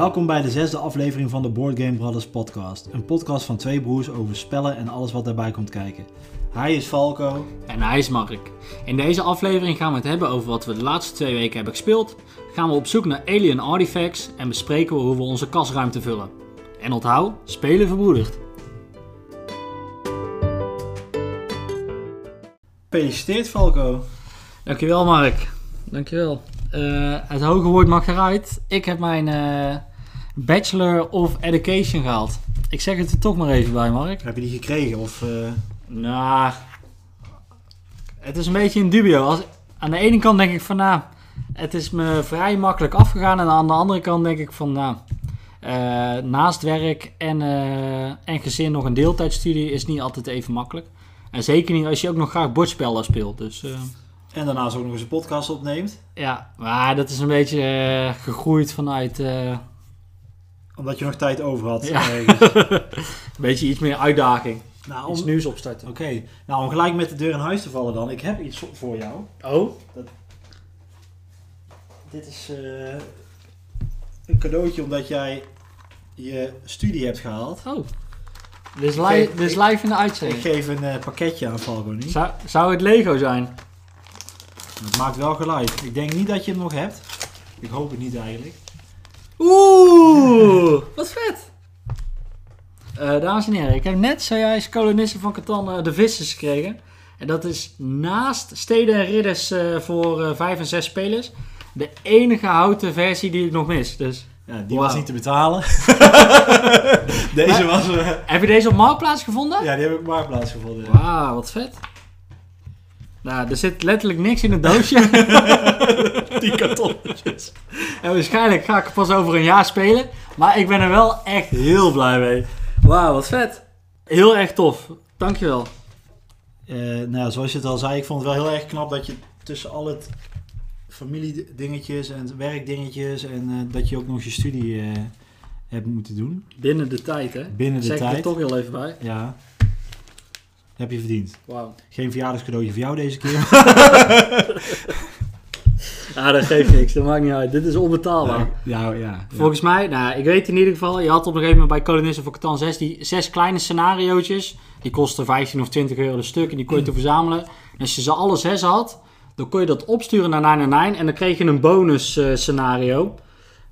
Welkom bij de zesde aflevering van de Board Game Brothers podcast. Een podcast van twee broers over spellen en alles wat daarbij komt kijken. Hij is Falco. En hij is Mark. In deze aflevering gaan we het hebben over wat we de laatste twee weken hebben gespeeld. Gaan we op zoek naar alien artifacts en bespreken we hoe we onze kasruimte vullen. En onthoud, spelen verbroedert. Gefeliciteerd Falco. Dankjewel Mark. Dankjewel. Eh het hoge woord mag eruit. Ik heb mijn eh, Bachelor of Education gehaald. Ik zeg het er toch maar even bij Mark. Heb je die gekregen? Of, eh, Nou, het is een beetje een dubio. Als, aan de ene kant denk ik van, nou, het is me vrij makkelijk afgegaan. En aan de andere kant denk ik van, nou, eh, naast werk en, eh, en gezin nog een deeltijdstudie is niet altijd even makkelijk. En zeker niet als je ook nog graag bordspellen speelt. Dus en daarnaast ook nog eens een podcast opneemt. ja, maar dat is een beetje gegroeid vanuit Omdat je nog tijd over had. Ja. ergens. een beetje iets meer uitdaging. nou, om... Iets nieuws opstarten. Oké, nou om gelijk met de deur in huis te vallen dan. Ik heb iets voor jou. Oh? Dit is eh, een cadeautje omdat jij je studie hebt gehaald. Oh. Dit is, li live in de Ik uitzending. geef een eh, pakketje aan Falco nu. Zou, zou het Lego zijn? Het maakt wel geluid. Ik denk niet dat je hem nog hebt. Ik hoop het niet eigenlijk. Oeh, wat vet. Eh, dames en heren, ik heb net zojuist kolonisten van Catan eh, de Vissers gekregen. En dat is naast Steden en Ridders eh, voor eh 5 en 6 spelers de enige houten versie die ik nog mis. Dus, Ja, die was niet te betalen. Deze was... eh, heb je deze op Marktplaats gevonden? ja, die heb ik op Marktplaats gevonden. Wauw, wat vet. Nou, er zit letterlijk niks in het doosje. Die kartonnetjes. En waarschijnlijk ga ik er pas over een jaar spelen. Maar ik ben er wel echt heel blij mee. Wauw, wat vet. Heel erg tof. Dankjewel. Eh, nou, ja, zoals je het al zei, ik vond het wel heel erg knap dat je tussen al het familiedingetjes en werkdingetjes en eh, dat je ook nog je studie eh, hebt moeten doen. Binnen de tijd, hè? Binnen de zeg ik er tijd. toch heel even bij. Ja. Heb je verdiend. Wauw. Geen verjaardagscadeautje voor jou deze keer. Ah, dat geeft niks. Dat maakt niet uit. Dit is onbetaalbaar. Ja, ja. ja. Volgens mij, nou, ik weet in ieder geval, je had op een gegeven moment bij Kolonisten voor Catan 6 die zes kleine scenariootjes. Die kosten 15 of 20 euro een stuk en die kon je te verzamelen. En als je ze alle zes had, dan kon je dat opsturen naar 999 en dan kreeg je een bonus eh, scenario.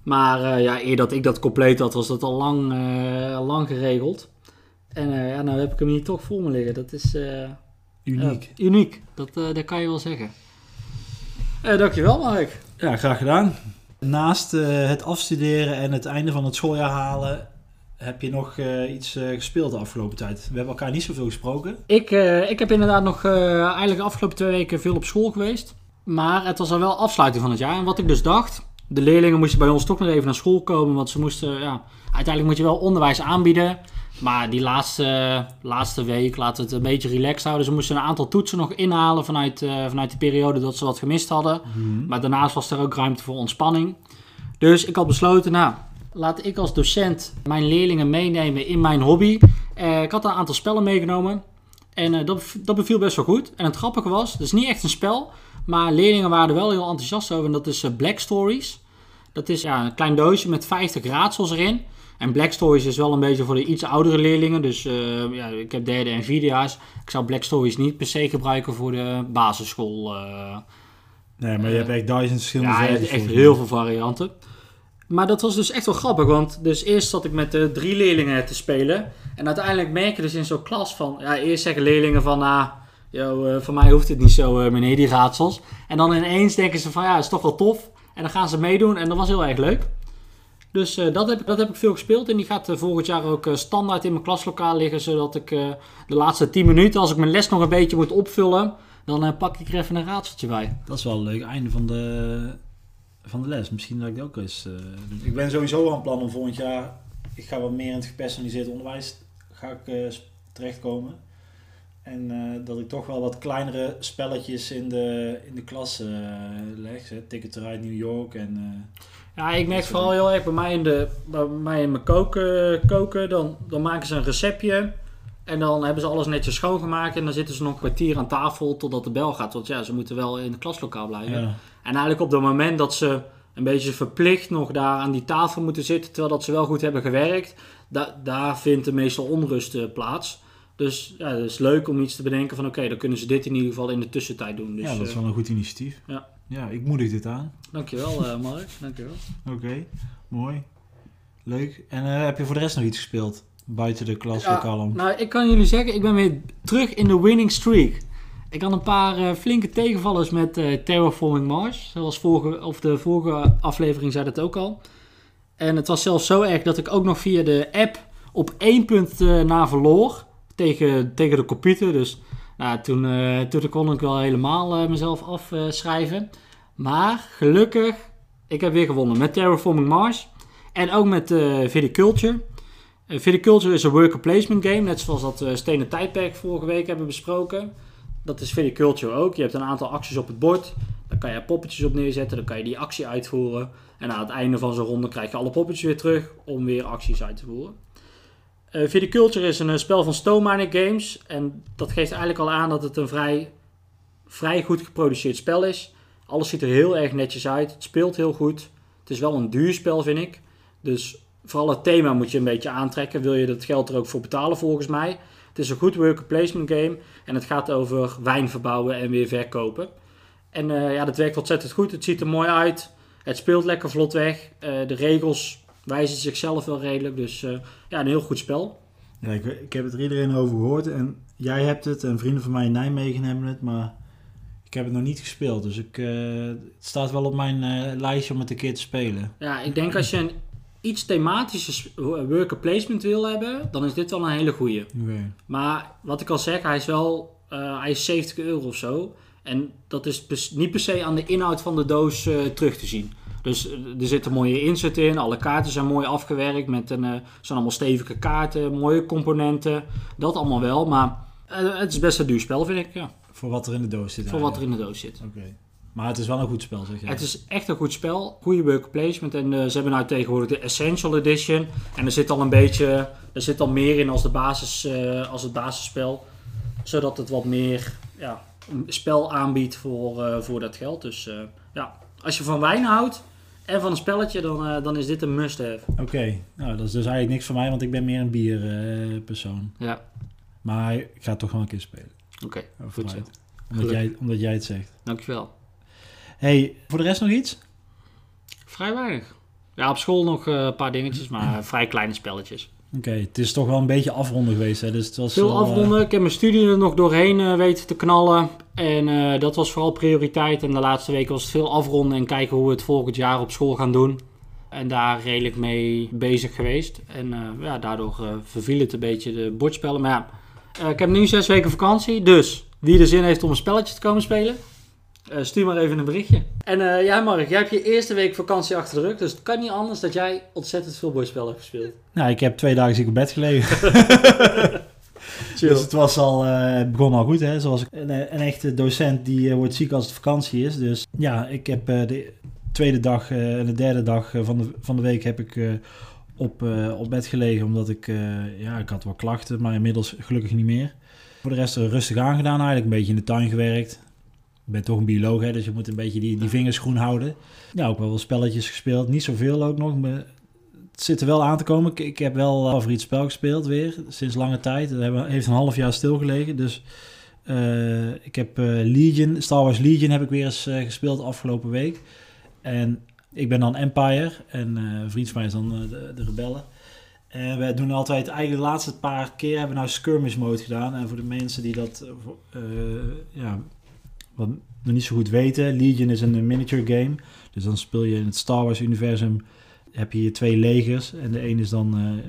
Maar eh, ja, eer dat ik dat compleet had, was dat al lang, eh, lang geregeld. En eh, ja, nou heb ik hem hier toch voor me liggen. Dat is eh, Uniek. uniek, dat, eh, dat kan je wel zeggen. Eh dankjewel Mark. Ja, graag gedaan. Naast eh, het afstuderen en het einde van het schooljaar halen, heb je nog eh, iets eh, gespeeld de afgelopen tijd. We hebben elkaar niet zoveel gesproken. Ik, eh, ik heb inderdaad nog eh, eigenlijk de afgelopen twee weken veel op school geweest. Maar het was al wel afsluiting van het jaar. En wat ik dus dacht, de leerlingen moesten bij ons toch nog even naar school komen. Want ze moesten, ja, uiteindelijk moet je wel onderwijs aanbieden. Maar die laatste, laatste week laten we het een beetje relaxed houden. Ze moesten een aantal toetsen nog inhalen vanuit, eh, vanuit de periode dat ze wat gemist hadden. Maar daarnaast was er ook ruimte voor ontspanning. Dus ik had besloten, nou, laat ik als docent mijn leerlingen meenemen in mijn hobby. Eh, ik had een aantal spellen meegenomen. En eh, dat, dat beviel best wel goed. En het grappige was, het is niet echt een spel. Maar leerlingen waren er wel heel enthousiast over. En dat is Black Stories. Dat is ja, een klein doosje met 50 raadsels erin. En Black Stories is wel een beetje voor de iets oudere leerlingen. Dus eh, ja, ik heb derde en vierdejaars. Ik zou Black Stories niet per se gebruiken voor de basisschool. eh, Nee, maar je hebt echt duizend verschillende ja, versies echt heel veel varianten. Maar dat was dus echt wel grappig, want dus eerst zat ik met de drie leerlingen te spelen. En uiteindelijk merk je dus in zo'n klas van, ja, eerst zeggen leerlingen van, ah, yo, eh, voor mij hoeft het niet zo, meneer, die raadsels. En dan ineens denken ze van, ja, is toch wel tof. En dan gaan ze meedoen en dat was heel erg leuk. Dus eh, dat, heb, dat heb ik veel gespeeld en die gaat eh, volgend jaar ook eh, standaard in mijn klaslokaal liggen. Zodat ik eh, de laatste 10 minuten, als ik mijn les nog een beetje moet opvullen, dan eh, pak ik er even een raadseltje bij. Dat is wel een leuk einde van de, van de les. Misschien dat ik dat ook eens eh. Ik ben sowieso aan plan om volgend jaar... Ik ga wat meer in het gepersonaliseerd onderwijs ga ik, eh, terechtkomen. En eh, dat ik toch wel wat kleinere spelletjes in de, in de klas eh, leg. Hè. Ticket to Ride New York en... Ja, ik merk vooral heel erg bij mij in, de, bij mij in mijn koken, koken dan, dan maken ze een receptje. En dan hebben ze alles netjes schoongemaakt. En dan zitten ze nog een kwartier aan tafel totdat de bel gaat. Want ja, ze moeten wel in het klaslokaal blijven. ja. En eigenlijk op het moment dat ze een beetje verplicht nog daar aan die tafel moeten zitten, terwijl dat ze wel goed hebben gewerkt. Da daar vindt de meestal onrust eh, plaats. Dus ja, het is leuk om iets te bedenken van oké, dan kunnen ze dit in ieder geval in de tussentijd doen. Dus, ja, dat is eh, wel een goed initiatief. ja. Ja, ik moedig dit aan. Dankjewel uh, Mark, dankjewel. Oké, mooi. Leuk. En eh, heb je voor de rest nog iets gespeeld? Buiten de klassieke Ja, column? Nou, ik kan jullie zeggen, ik ben weer terug in de winning streak. Ik had een paar eh, flinke tegenvallers met Terraforming Mars. Zoals vorige, of de vorige aflevering zei dat ook al. En het was zelfs zo erg dat ik ook nog via de app op één punt na verloor. Tegen, tegen de computer. Dus nou, toen, toen kon ik wel helemaal mezelf afschrijven. Maar gelukkig, ik heb weer gewonnen met Terraforming Mars. En ook met eh Viticulture. Eh, Viticulture is een worker placement game, net zoals dat we Stenen Tijdperk vorige week hebben besproken. Dat is Viticulture ook. Je hebt een aantal acties op het bord. Daar kan je poppetjes op neerzetten, dan kan je die actie uitvoeren. En aan het einde van zo'n ronde krijg je alle poppetjes weer terug om weer acties uit te voeren. Eh Viticulture is een eh, spel van Stone Mining Games. En dat geeft eigenlijk al aan dat het een vrij, vrij goed geproduceerd spel is. Alles ziet er heel erg netjes uit. Het speelt heel goed. Het is wel een duur spel, vind ik. Dus vooral het thema moet je een beetje aantrekken. Wil je dat geld er ook voor betalen, volgens mij. Het is een goed worker placement game. En het gaat over wijn verbouwen en weer verkopen. En eh, ja, dat werkt ontzettend goed. Het ziet er mooi uit. Het speelt lekker vlot weg. Eh, de regels wijzen zichzelf wel redelijk. Dus eh, ja, een heel goed spel. Ja, ik, ik heb het er iedereen over gehoord. En jij hebt het en vrienden van mij in Nijmegen hebben het. Maar ik heb het nog niet gespeeld. Dus ik, eh, het staat wel op mijn eh, lijstje om het een keer te spelen. Ja, ik denk als je een iets thematische worker placement wil hebben, dan is dit wel een hele goeie. Oké. Maar wat ik al zeg, hij is wel eh, hij is 70 euro of zo. En dat is niet per se aan de inhoud van de doos terug te zien. Dus er zit een mooie inzet in. Alle kaarten zijn mooi afgewerkt. Met een, eh, zijn allemaal stevige kaarten, mooie componenten. Dat allemaal wel. Maar het is best een duur spel, vind ik. Ja, Voor wat er in de doos zit. voor wat er in de doos zit. Oké. Maar het is wel een goed spel, zeg je. Het is echt een goed spel. Goede worker placement. En eh, ze hebben nou tegenwoordig de Essential Edition. En er zit al een beetje... Er zit al meer in als, de basis, eh, als het basisspel. Zodat het wat meer ja, een spel aanbiedt voor, eh, voor dat geld. Dus ja, als je van wijn houdt en van een spelletje, dan, dan is dit een must-have. Oké. Nou, dat is dus eigenlijk niks voor mij, want ik ben meer een bierpersoon. persoon. Ja, maar ik ga het toch wel een keer spelen. Oké. Oh, Goed zo. Omdat jij, omdat jij het zegt. Dankjewel. hey, voor de rest nog iets? Vrij weinig. Ja, op school nog eh, een paar dingetjes, maar vrij kleine spelletjes. Oké, het is toch wel een beetje afronden geweest, hè? Dus het was Veel wel, eh, afronden. Ik heb mijn studie er nog doorheen eh, weten te knallen. En dat was vooral prioriteit. En de laatste weken was het veel afronden en kijken hoe we het volgend jaar op school gaan doen. En daar redelijk mee bezig geweest. En ja, daardoor verviel het een beetje de bordspellen. Maar ja, eh, ik heb nu zes weken vakantie. Dus wie er zin heeft om een spelletje te komen spelen, eh, stuur maar even een berichtje. En eh ja, Mark, jij hebt je eerste week vakantie achter de rug. Dus het kan niet anders dat jij ontzettend veel bordspellen hebt gespeeld. Nou, ik heb twee dagen ziek op bed gelegen. Chill. Dus het was al, het begon al goed, hè. Zoals een, een echte docent die wordt ziek als het vakantie is. Dus ja, ik heb de tweede dag en de derde dag van, de, van de week heb ik op, eh, op bed gelegen. Omdat ik, eh, ja, ik had wel klachten, maar inmiddels gelukkig niet meer. Voor de rest eh, rustig aangedaan eigenlijk. Een beetje in de tuin gewerkt. Ik ben toch een bioloog, hè, dus je moet een beetje die, die vingers groen houden. Ja, ook wel wat spelletjes gespeeld. Niet zoveel ook nog, maar het zit er wel aan te komen. Ik, ik heb wel een favoriet spel gespeeld weer, sinds lange tijd. Het hebben- heeft een half jaar stilgelegen, dus... ik heb Legion, Star Wars Legion heb ik weer eens eh, gespeeld afgelopen week. En ik ben dan Empire en eh, een vriend van mij is dan eh, de, Rebellen. En wij doen altijd, eigenlijk de laatste paar keer hebben we nou skirmish mode gedaan. En voor de mensen die dat eh, ja, wat nog niet zo goed weten, Legion is een miniature game. Dus dan speel je in het Star Wars universum, heb je hier twee legers. En de een is dan,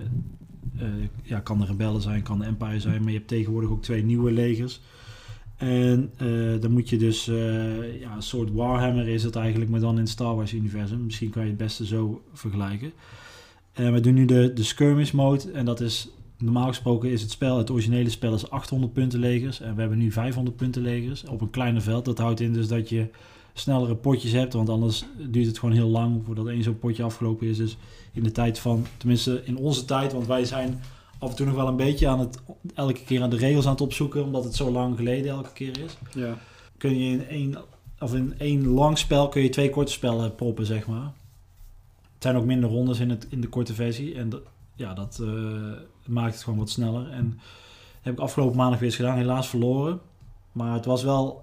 ja, kan de rebellen zijn, kan de Empire zijn. Maar je hebt tegenwoordig ook twee nieuwe legers. En eh, dan moet je dus, eh, ja, een soort Warhammer is het eigenlijk, maar dan in het Star Wars universum. Misschien kan je het beste zo vergelijken. En we doen nu de, de skirmish mode. En dat is, normaal gesproken is het spel, het originele spel is 800 punten legers. En we hebben nu 500 punten legers op een kleiner veld. Dat houdt in dus dat je snellere potjes hebt. Want anders duurt het gewoon heel lang voordat één zo'n potje afgelopen is. Dus in de tijd van, tenminste in onze tijd, want wij zijn af en toe nog wel een beetje aan het, elke keer aan de regels aan het opzoeken. Omdat het zo lang geleden elke keer is Ja. kun je in één, of in één lang spel kun je twee korte spellen proppen, zeg maar. Het zijn ook minder rondes in, het, in de korte versie. En dat, ja, dat eh, maakt het gewoon wat sneller. En heb ik afgelopen maandag weer eens gedaan. Helaas verloren. Maar het was wel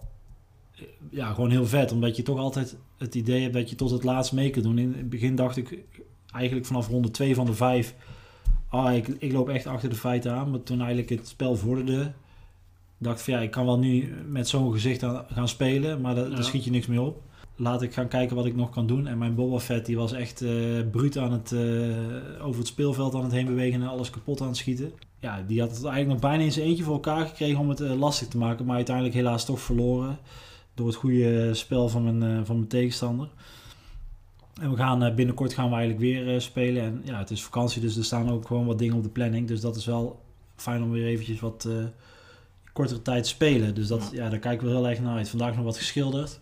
eh, ja, gewoon heel vet. Omdat je toch altijd het idee hebt dat je tot het laatst mee kunt doen. In het begin dacht ik eigenlijk vanaf ronde 2 van de 5... Ah, ik, ik loop echt achter de feiten aan. Maar toen eigenlijk het spel vorderde... dacht ik van ja, ik kan wel nu met zo'n gezicht aan, gaan spelen. Maar daar, Ja. schiet je niks mee op. Laat ik gaan kijken wat ik nog kan doen. En mijn Boba Fett die was echt eh bruut aan het, eh, over het speelveld aan het heen bewegen en alles kapot aan het schieten. Ja, die had het eigenlijk nog bijna in zijn eentje voor elkaar gekregen om het eh, lastig te maken. Maar uiteindelijk helaas toch verloren. Door het goede spel van mijn, van mijn tegenstander. En we gaan eh, binnenkort gaan we eigenlijk weer eh, spelen. En ja, het is vakantie, dus er staan ook gewoon wat dingen op de planning. Dus dat is wel fijn om weer eventjes wat eh, kortere tijd spelen. Dus dat, ja. daar kijken we heel erg naar uit. Vandaag nog wat geschilderd.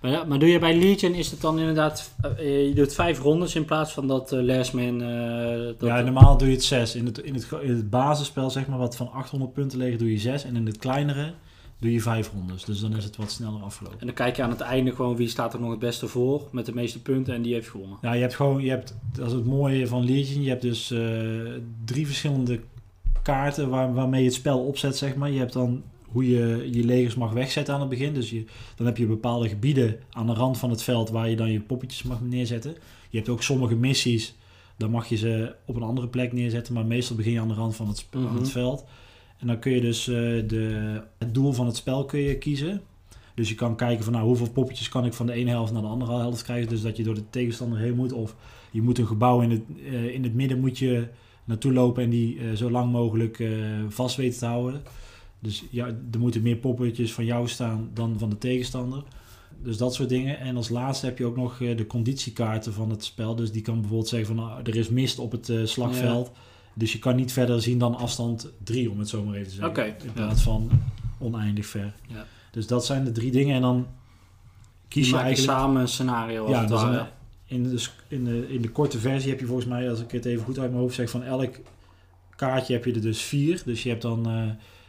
Maar, ja, maar doe je bij Legion, is het dan inderdaad, je doet vijf rondes in plaats van dat uh, Last Man... dat, ja, normaal doe je het zes. In het, in, het, in het basisspel, zeg maar, wat van 800 punten leeg, doe je zes. En in het kleinere doe je vijf rondes. Dus dan is het wat sneller afgelopen. En dan kijk je aan het einde gewoon wie staat er nog het beste voor met de meeste punten en die heeft gewonnen. Ja, je hebt gewoon, je hebt, dat is het mooie van Legion. Je hebt dus uh, drie verschillende kaarten waar, waarmee je het spel opzet, zeg maar. Je hebt dan hoe je je legers mag wegzetten aan het begin. Dus je, dan heb je bepaalde gebieden aan de rand van het veld waar je dan je poppetjes mag neerzetten. Je hebt ook sommige missies, dan mag je ze op een andere plek neerzetten, maar meestal begin je aan de rand van het, mm -hmm. aan het veld. En dan kun je dus uh, de, het doel van het spel kun je kiezen. Dus je kan kijken van nou, hoeveel poppetjes kan ik van de ene helft naar de andere helft krijgen. Dus dat je door de tegenstander heen moet. Of je moet een gebouw in het, uh, in het midden moet je naartoe lopen en die uh, zo lang mogelijk vast weten te houden. Dus ja, er moeten meer poppetjes van jou staan dan van de tegenstander. Dus dat soort dingen. En als laatste heb je ook nog de conditiekaarten van het spel. Dus die kan bijvoorbeeld zeggen van nou, er is mist op het slagveld. Dus je kan niet verder zien dan afstand 3, om het zo maar even te zeggen. Okay. In plaats ja. van oneindig ver. Ja. Dus dat zijn de drie dingen. En dan kies je eigenlijk... samen een scenario. Ja, dus een, in, de, in, de, in de korte versie heb je volgens mij, als ik het even goed uit mijn hoofd zeg, van elk kaartje heb je er dus vier. Dus je hebt dan uh,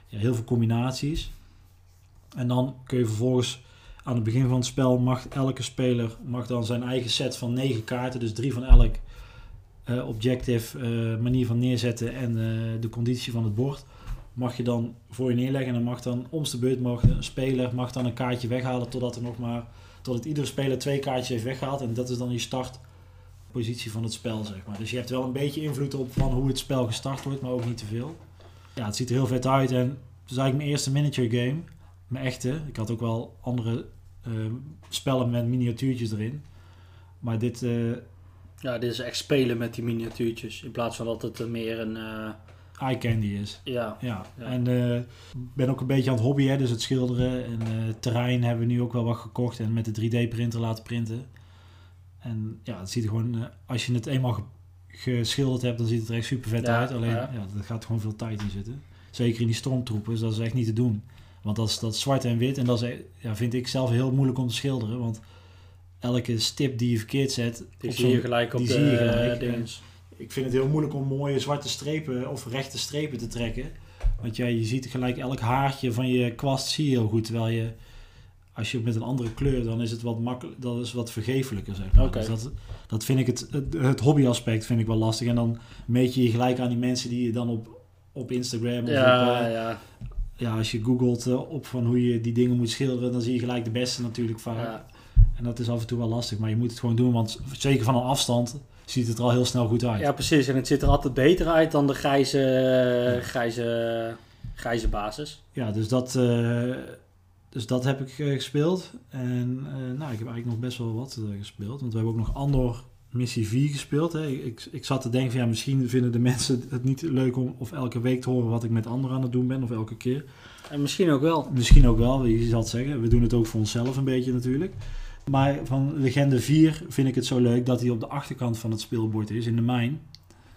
ja, heel veel combinaties. En dan kun je vervolgens aan het begin van het spel mag elke speler mag dan zijn eigen set van negen kaarten, dus drie van elk uh, objective uh, manier van neerzetten en uh, de conditie van het bord mag je dan voor je neerleggen en dan mag dan om de beurt mag een speler mag dan een kaartje weghalen totdat er nog maar totdat iedere speler twee kaartjes heeft weggehaald en dat is dan je startpositie van het spel zeg maar. Dus je hebt wel een beetje invloed op van hoe het spel gestart wordt, maar ook niet te veel. Ja, het ziet er heel vet uit en het is eigenlijk mijn eerste miniature game, mijn echte. Ik had ook wel andere spellen met miniatuurtjes erin, maar dit ja, dit is echt spelen met die miniatuurtjes. In plaats van dat het meer een... Uh... Eye candy is. Ja. ja. ja. En ik uh, ben ook een beetje aan het hobby, hè, dus het schilderen. En uh, terrein hebben we nu ook wel wat gekocht en met de 3D-printer laten printen. En ja, het ziet er gewoon... als je het eenmaal ge geschilderd hebt, dan ziet het er echt super vet ja, uit. Alleen, ja. ja, er gaat gewoon veel tijd in zitten. Zeker in die stormtroepen, dus dat is echt niet te doen. Want dat is, dat is zwart en wit en dat is, ja, vind ik zelf heel moeilijk om te schilderen. Want elke stip die je verkeerd zet, die zie je gelijk op die de zie je gelijk. dinges. Ik vind het heel moeilijk om mooie zwarte strepen of rechte strepen te trekken. Want ja, je ziet gelijk elk haartje van je kwast zie je heel goed. Terwijl je, als je met een andere kleur, dan is het wat makkelijk, dat is wat vergeeflijker zeg maar. Okay. Dus dat, dat vind ik het, het, het hobbyaspect vind ik wel lastig. En dan meet je je gelijk aan die mensen die je dan op, op Instagram of ja, op, uh, ja. ja, als je googelt uh, op van hoe je die dingen moet schilderen, dan zie je gelijk de beste natuurlijk vaak. Ja. En dat is af en toe wel lastig, maar je moet het gewoon doen, want zeker van een afstand ziet het er al heel snel goed uit. Ja, precies. En het ziet er altijd beter uit dan de grijze, grijze, grijze basis. Ja, dus dat, uh, dus dat heb ik uh, gespeeld. En uh, nou, ik heb eigenlijk nog best wel wat gespeeld, want we hebben ook nog Andor Missie 4 gespeeld. Hè. Ik, ik zat te denken van ja, misschien vinden de mensen het niet leuk om of elke week te horen wat ik met Andor aan het doen ben, of elke keer. En misschien ook wel. Misschien ook wel, je zal het zeggen. We doen het ook voor onszelf een beetje natuurlijk. Maar van Legende 4 vind ik het zo leuk dat hij op de achterkant van het speelbord is, in de mijn.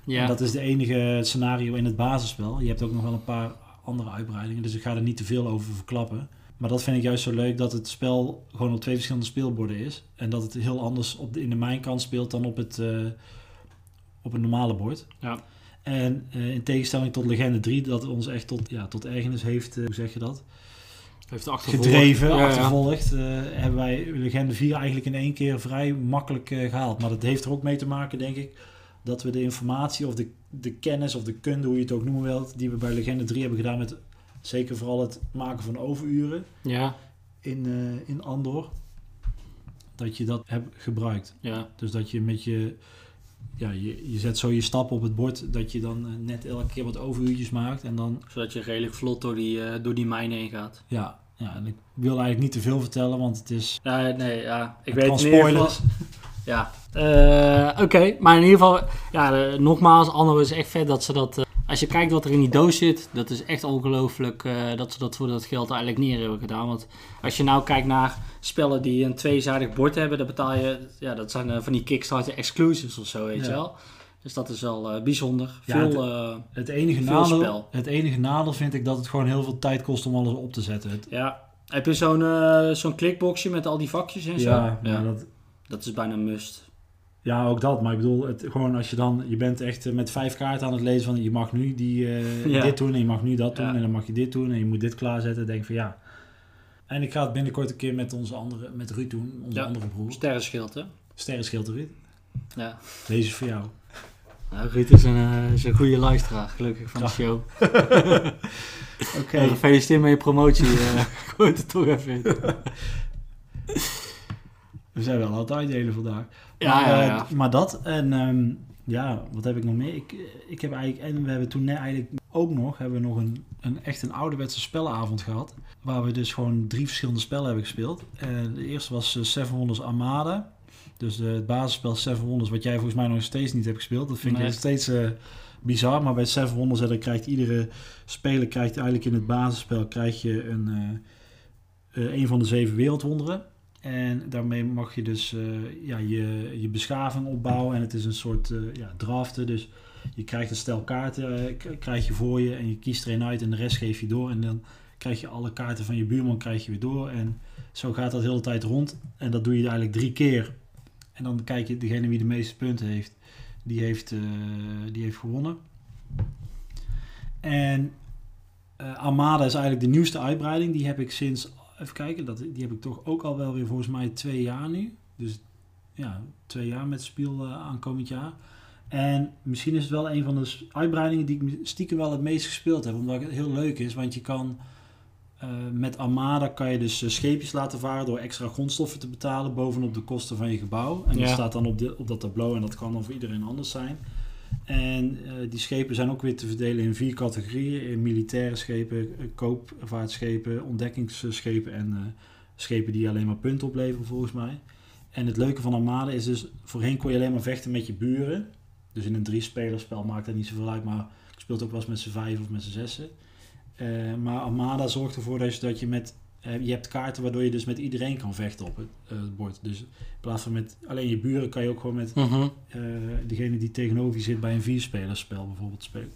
Ja. En dat is de enige scenario in het basisspel. Je hebt ook nog wel een paar andere uitbreidingen, dus ik ga er niet te veel over verklappen. Maar dat vind ik juist zo leuk, dat het spel gewoon op twee verschillende speelborden is. En dat het heel anders op de, in de mijnkant speelt dan op het, uh, op het normale bord. Ja. En uh, in tegenstelling tot Legende 3, dat ons echt tot, ja, tot ergernis heeft, uh, hoe zeg je dat? Heeft achtervolgd. gedreven, Ja, ja. achtervolgd, eh, hebben wij Legende 4 eigenlijk in één keer vrij makkelijk eh, gehaald. Maar dat heeft er ook mee te maken, denk ik, dat we de informatie of de, de kennis of de kunde, hoe je het ook noemen wilt, die we bij Legende 3 hebben gedaan met zeker vooral het maken van overuren Ja, in, eh, in Andor, dat je dat hebt gebruikt. ja. Dus dat je met je, ja, je, je zet zo je stappen op het bord, dat je dan eh, net elke keer wat overuurtjes maakt en dan Zodat je redelijk vlot door die, eh, door die mijn heen gaat. Ja, ja, en ik wil eigenlijk niet te veel vertellen, want het is. Ja, nee, ja. Ik het weet geval... spoilers. Ja, Eh, oké. Maar in ieder geval, ja, nogmaals, Anno is echt vet dat ze dat... als je kijkt wat er in die doos zit, dat is echt ongelooflijk eh, dat ze dat voor dat geld eigenlijk neer hebben gedaan. Want als je nou kijkt naar spellen die een tweezijdig bord hebben, dan betaal je... Ja, dat zijn eh, van die Kickstarter exclusives of zo, weet je wel. Dus dat is wel eh, bijzonder. Ja, Veel, eh, Het enige, Veel nadeel, spel. het enige nadeel vind ik dat het gewoon heel veel tijd kost om alles op te zetten. Het, ja. Heb je zo'n zo'n klikboxje met al die vakjes en zo? ja, dat, Dat is bijna een must. Ja, ook dat. Maar ik bedoel, het, gewoon als je dan, je bent echt eh, met vijf kaarten aan het lezen van je mag nu die, eh, Ja. dit doen en je mag nu dat doen Ja. en dan mag je dit doen en je moet dit klaarzetten. Denk van ja. En ik ga het binnenkort een keer met onze andere, met Ruud doen, onze Ja. andere broer. Sterrenschild, hè? Sterrenschild Ruud. Ja. Deze is voor jou. Nou, Ruud is een, eh, is een goede luisteraar, gelukkig, van de show. Oké. Eh, gefeliciteerd met je promotie. eh Gooi het er toch even in. We zijn wel aan het uitdelen vandaag. Maar, ja, eh, ja. maar dat en ehm, ja, wat heb ik nog meer? Ik, ik heb eigenlijk, en we hebben toen net eigenlijk ook nog, hebben we nog een, een echt een ouderwetse spellenavond gehad. Waar we dus gewoon drie verschillende spellen hebben gespeeld. En de eerste was eh, Seven Wonders Armada. Dus eh, het basisspel Seven Wonders, wat jij volgens mij nog steeds niet hebt gespeeld. Dat vind ik nog steeds eh, bizar. Maar bij Seven Wonders, hè, dan krijgt iedere speler krijgt eigenlijk in het basisspel krijg je een, eh, eh, een van de zeven wereldwonderen. En daarmee mag je dus eh, ja, je, je beschaving opbouwen. En het is een soort eh, ja, draften. Dus je krijgt een stel kaarten eh, krijg je voor je. En je kiest er een uit en de rest geef je door. En dan krijg je alle kaarten van je buurman krijg je weer door. En zo gaat dat de hele tijd rond. En dat doe je eigenlijk drie keer. En dan kijk je, degene wie de meeste punten heeft, die heeft, die heeft gewonnen. En Armada is eigenlijk de nieuwste uitbreiding. Die heb ik sinds, even kijken, dat, die heb ik toch ook al wel weer volgens mij twee jaar nu. Dus ja, twee jaar met speel eh, aankomend jaar. En misschien is het wel een van de uitbreidingen die ik stiekem wel het meest gespeeld heb. Omdat het heel leuk is, want je kan eh, met Armada kan je dus eh, scheepjes laten varen door extra grondstoffen te betalen bovenop de kosten van je gebouw. En dat staat dan op, de, op dat tableau en dat kan dan voor iedereen anders zijn. En eh, die schepen zijn ook weer te verdelen in vier categorieën. In militaire schepen, eh, koopvaartschepen, ontdekkingsschepen en eh, schepen die alleen maar punten opleveren volgens mij. En het leuke van Armada is dus, voorheen kon je alleen maar vechten met je buren. Dus in een drie-spelerspel maakt dat niet zoveel uit, maar ik speel het ook wel eens met z'n vijf of met z'n zessen. Maar Armada zorgt ervoor dat je, met, je hebt kaarten waardoor je dus met iedereen kan vechten op het, eh, het bord. Dus in plaats van met alleen je buren kan je ook gewoon met Mhm. eh, degene die tegenover je zit bij een vierspelerspel bijvoorbeeld spelen.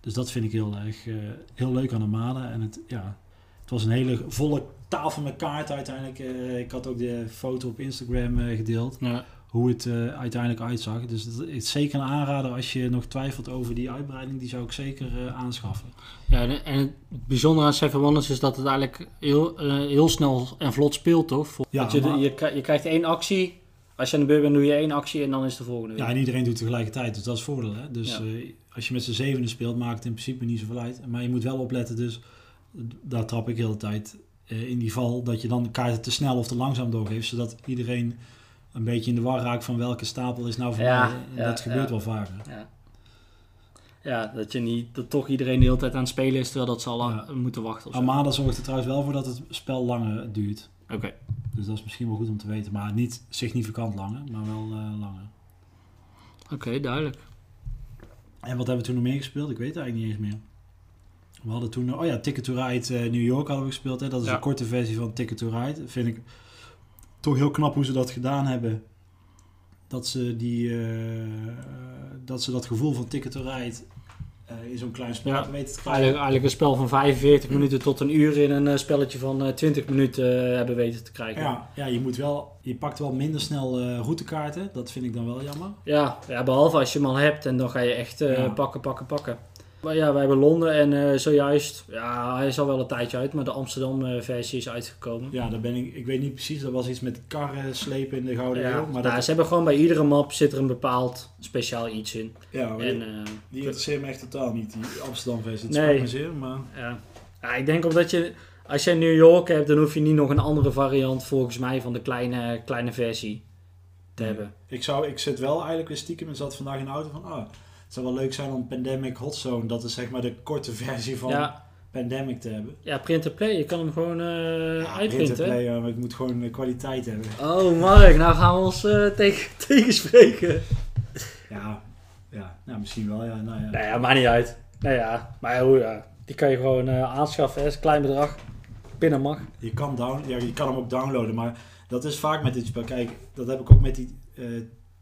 Dus dat vind ik heel erg eh, heel leuk aan Armada. En het, ja, het was een hele volle tafel met kaarten uiteindelijk. Ik had ook de foto op Instagram gedeeld. Ja. Hoe het eh, uiteindelijk uitzag. Dus het is zeker een aanrader als je nog twijfelt over die uitbreiding. Die zou ik zeker eh, aanschaffen. Ja, en- het bijzondere aan Seven Wonders is dat het eigenlijk heel, eh, heel snel en vlot speelt, toch? Voor- Ja, je, maar- je, je krijgt één actie. Als je aan de beurt bent, doe je één actie en dan is de volgende weer. Ja, en iedereen doet tegelijkertijd. Dus dat is het voordeel. Hè? Dus Ja. als je met z'n zevende speelt, maakt het in principe niet zoveel uit. Maar je moet wel opletten. Dus daar trap ik de hele tijd in die val. Dat je dan de kaarten te snel of te langzaam doorgeeft. Zodat iedereen een beetje in de war raakt van welke stapel is nou voor Ja, mij. En ja, dat gebeurt wel vaker. Ja. Ja, dat je niet, dat toch iedereen de hele tijd aan het spelen is, terwijl dat ze al lang moeten wachten. Armada zorgt er trouwens wel voor dat het spel langer duurt. Oké. Dus dat is misschien wel goed om te weten. Maar niet significant langer, maar wel eh, langer. Oké, duidelijk. En wat hebben we toen nog meer gespeeld? Ik weet het eigenlijk niet eens meer. We hadden toen, oh ja, Ticket to Ride eh, New York hadden we gespeeld. Hè? Dat is Ja. een korte versie van Ticket to Ride. Vind ik toch heel knap hoe ze dat gedaan hebben. Dat ze, die, eh, dat, ze dat gevoel van Ticket to Ride eh, in zo'n klein spel Ja. weten te krijgen. Eigenlijk, eigenlijk een spel van 45 minuten tot een uur in een eh, spelletje van eh, 20 minuten hebben weten te krijgen. Ja, ja, je moet wel, je pakt wel minder snel routekaarten. Dat vind ik dan wel jammer. Ja, ja, behalve als je hem al hebt en dan ga je echt Ja. pakken, pakken, pakken. Maar ja, wij hebben Londen en eh, zojuist, ja, hij is al wel een tijdje uit, maar de Amsterdam-versie is uitgekomen. Ja, daar ben ik, ik weet niet precies, dat was iets met karren slepen in de Gouden Ja, Eeuw. Maar nou, dat, ze hebben gewoon bij iedere map zit er een bepaald speciaal iets in. ja, En, die, eh, die interesseert me echt totaal niet, die Amsterdam versie. Het Nee. spijt me zeer, maar ja. ja, ik denk omdat je, als je New York hebt, dan hoef je niet nog een andere variant volgens mij van de kleine, kleine versie te hebben. ik, zou, ik zit wel eigenlijk weer stiekem en zat vandaag in de auto van, ah, het zou wel leuk zijn om Pandemic Hot Zone, dat is zeg maar de korte versie van Ja, Pandemic te hebben. ja, print and play, je kan hem gewoon eh uitprinten. Interplay, ja, maar ik moet gewoon eh, kwaliteit hebben. Oh Mark, nou gaan we ons eh, tegen, tegenspreken. Ja, ja nou, misschien wel, ja. Nou, ja. Nou ja, maakt niet uit. Nou ja, maar hoe, ja, die kan je gewoon aanschaffen. is een klein bedrag. Binnen mag. Je kan, down, ja, je kan hem ook downloaden, maar dat is vaak met dit spel. Kijk, dat heb ik ook met die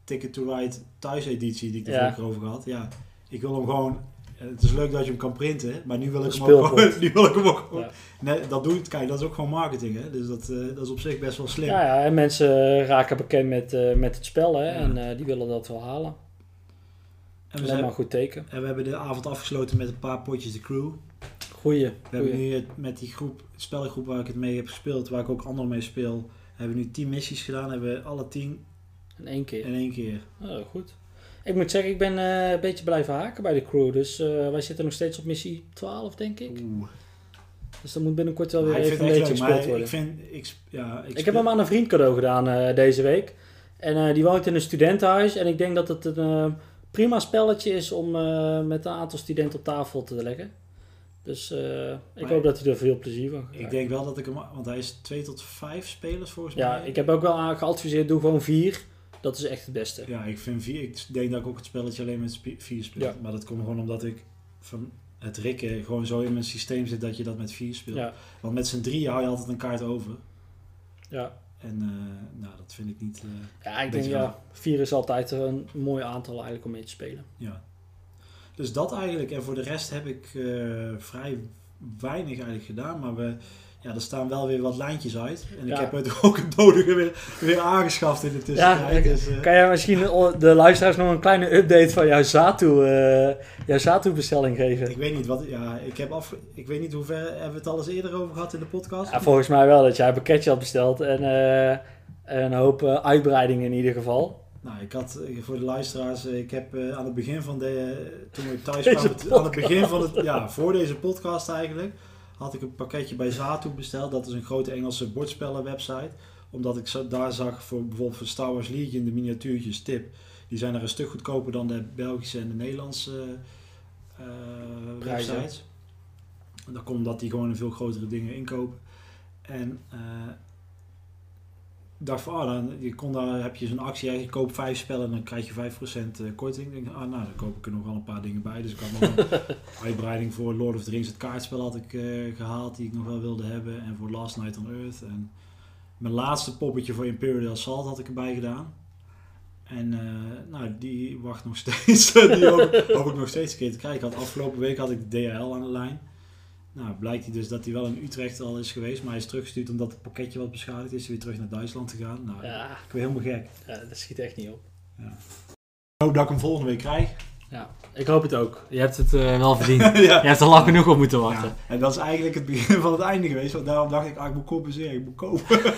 Ticket to Ride thuiseditie die ik er Ja. vorige keer over gehad. Ja, ik wil hem gewoon... eh, Het is leuk dat je hem kan printen, maar nu wil ik hem ook. Nu wil ik hem ook gewoon Ja. nee, dat doe ik, kijk, dat is ook gewoon marketing, hè. Dus dat, eh, dat is op zich best wel slim. Ja, ja, en mensen raken bekend met, eh, met het spel. Hè, Ja. En eh, die willen dat wel halen. en, we zijn, maar een goed teken. en we hebben de avond afgesloten met een paar potjes de crew. Goeie. We hebben nu met die groep, spellengroep waar ik het mee heb gespeeld, waar ik ook anderen mee speel, hebben we nu 10 missies gedaan. Hebben we alle 10 In één keer. in één keer. Oh, goed. Ik moet zeggen, ik ben eh, een beetje blijven haken bij de crew. Dus eh, wij zitten nog steeds op missie 12, denk ik. Oeh. Dus dat moet binnenkort wel weer Maar ik even een beetje gespeeld worden. ik vind, ik, ja, ik, Ik, heb hem aan een vriend cadeau gedaan eh, deze week. En die woont in een studentenhuis. En ik denk dat het een prima spelletje is om met een aantal studenten op tafel te leggen. Dus ik Maar- hoop dat hij er veel plezier van Ik krijgt. denk wel dat ik hem, want hij is 2 tot 5 spelers volgens Ja, mij. ik heb ook wel geadviseerd, doe gewoon vier. Dat is echt het beste. Ja, ik vind vier, ik denk dat ik ook het spelletje alleen met vier speel. Ja. Maar dat komt gewoon omdat ik van het rikken gewoon zo in mijn systeem zit dat je dat met vier speelt. Ja, Want met z'n drieën hou je altijd een kaart over. ja. En eh, nou, dat vind ik niet. eh, ja ik denk ja, vier is altijd een mooi aantal eigenlijk om mee te spelen. Ja. Dus dat eigenlijk. En voor de rest heb ik eh, vrij weinig eigenlijk gedaan. Maar we, ja, er staan wel weer wat lijntjes uit. En ik heb het ook het nodige weer, weer aangeschaft in de tussentijd. Ja, dus, eh, Kan jij misschien de luisteraars nog een kleine update van jouw Zatu, eh jouw Zatu bestelling geven? ik weet niet wat. Ja, ik heb af. Ik weet niet hoe ver hebben we het al eens eerder over gehad in de podcast. Ja, volgens mij wel dat jij een pakketje had besteld en eh, een hoop uitbreidingen in ieder geval. Nou, ik had voor de luisteraars, ik heb aan het begin van de, toen we thuis kwamen, aan het begin van het, ja, voor deze podcast eigenlijk, had ik een pakketje bij Zatu besteld. Dat is een grote Engelse bordspellenwebsite. Omdat ik daar zag voor bijvoorbeeld voor Star Wars Legion de miniatuurtjes tip. Die zijn er een stuk goedkoper dan de Belgische en de Nederlandse Prijzen. websites. Dat komt omdat die gewoon een veel grotere dingen inkopen. En eh, dacht van, ah, dan, je kon daar, heb je zo'n actie, je koopt vijf spellen en dan krijg je 5% eh, korting. Ik denk, ah, nou, dan koop ik er nog wel een paar dingen bij. Dus ik had nog een uitbreiding voor Lord of the Rings, het kaartspel had ik eh, gehaald, die ik nog wel wilde hebben. En voor Last Night on Earth. En mijn laatste poppetje voor Imperial Assault had ik erbij gedaan. En eh, nou, die wacht nog steeds. die hoop, hoop ik nog steeds een keer te krijgen. Had, afgelopen week had ik de DHL aan de lijn. Nou, blijkt hij dus dat hij wel in Utrecht al is geweest, maar hij is teruggestuurd omdat het pakketje wat beschadigd is. Hij weer terug naar Duitsland gegaan. Nou, Ja, ik ben helemaal gek. ja, dat schiet echt niet op. Ik hoop dat ik hem volgende week krijg. Ja, ik hoop het ook. Je hebt het eh, wel verdiend. ja. Je hebt er lang genoeg op moeten wachten. Ja, en dat is eigenlijk het begin van het einde geweest. Want daarom dacht ik, ah, ik moet compenseren, ik moet kopen.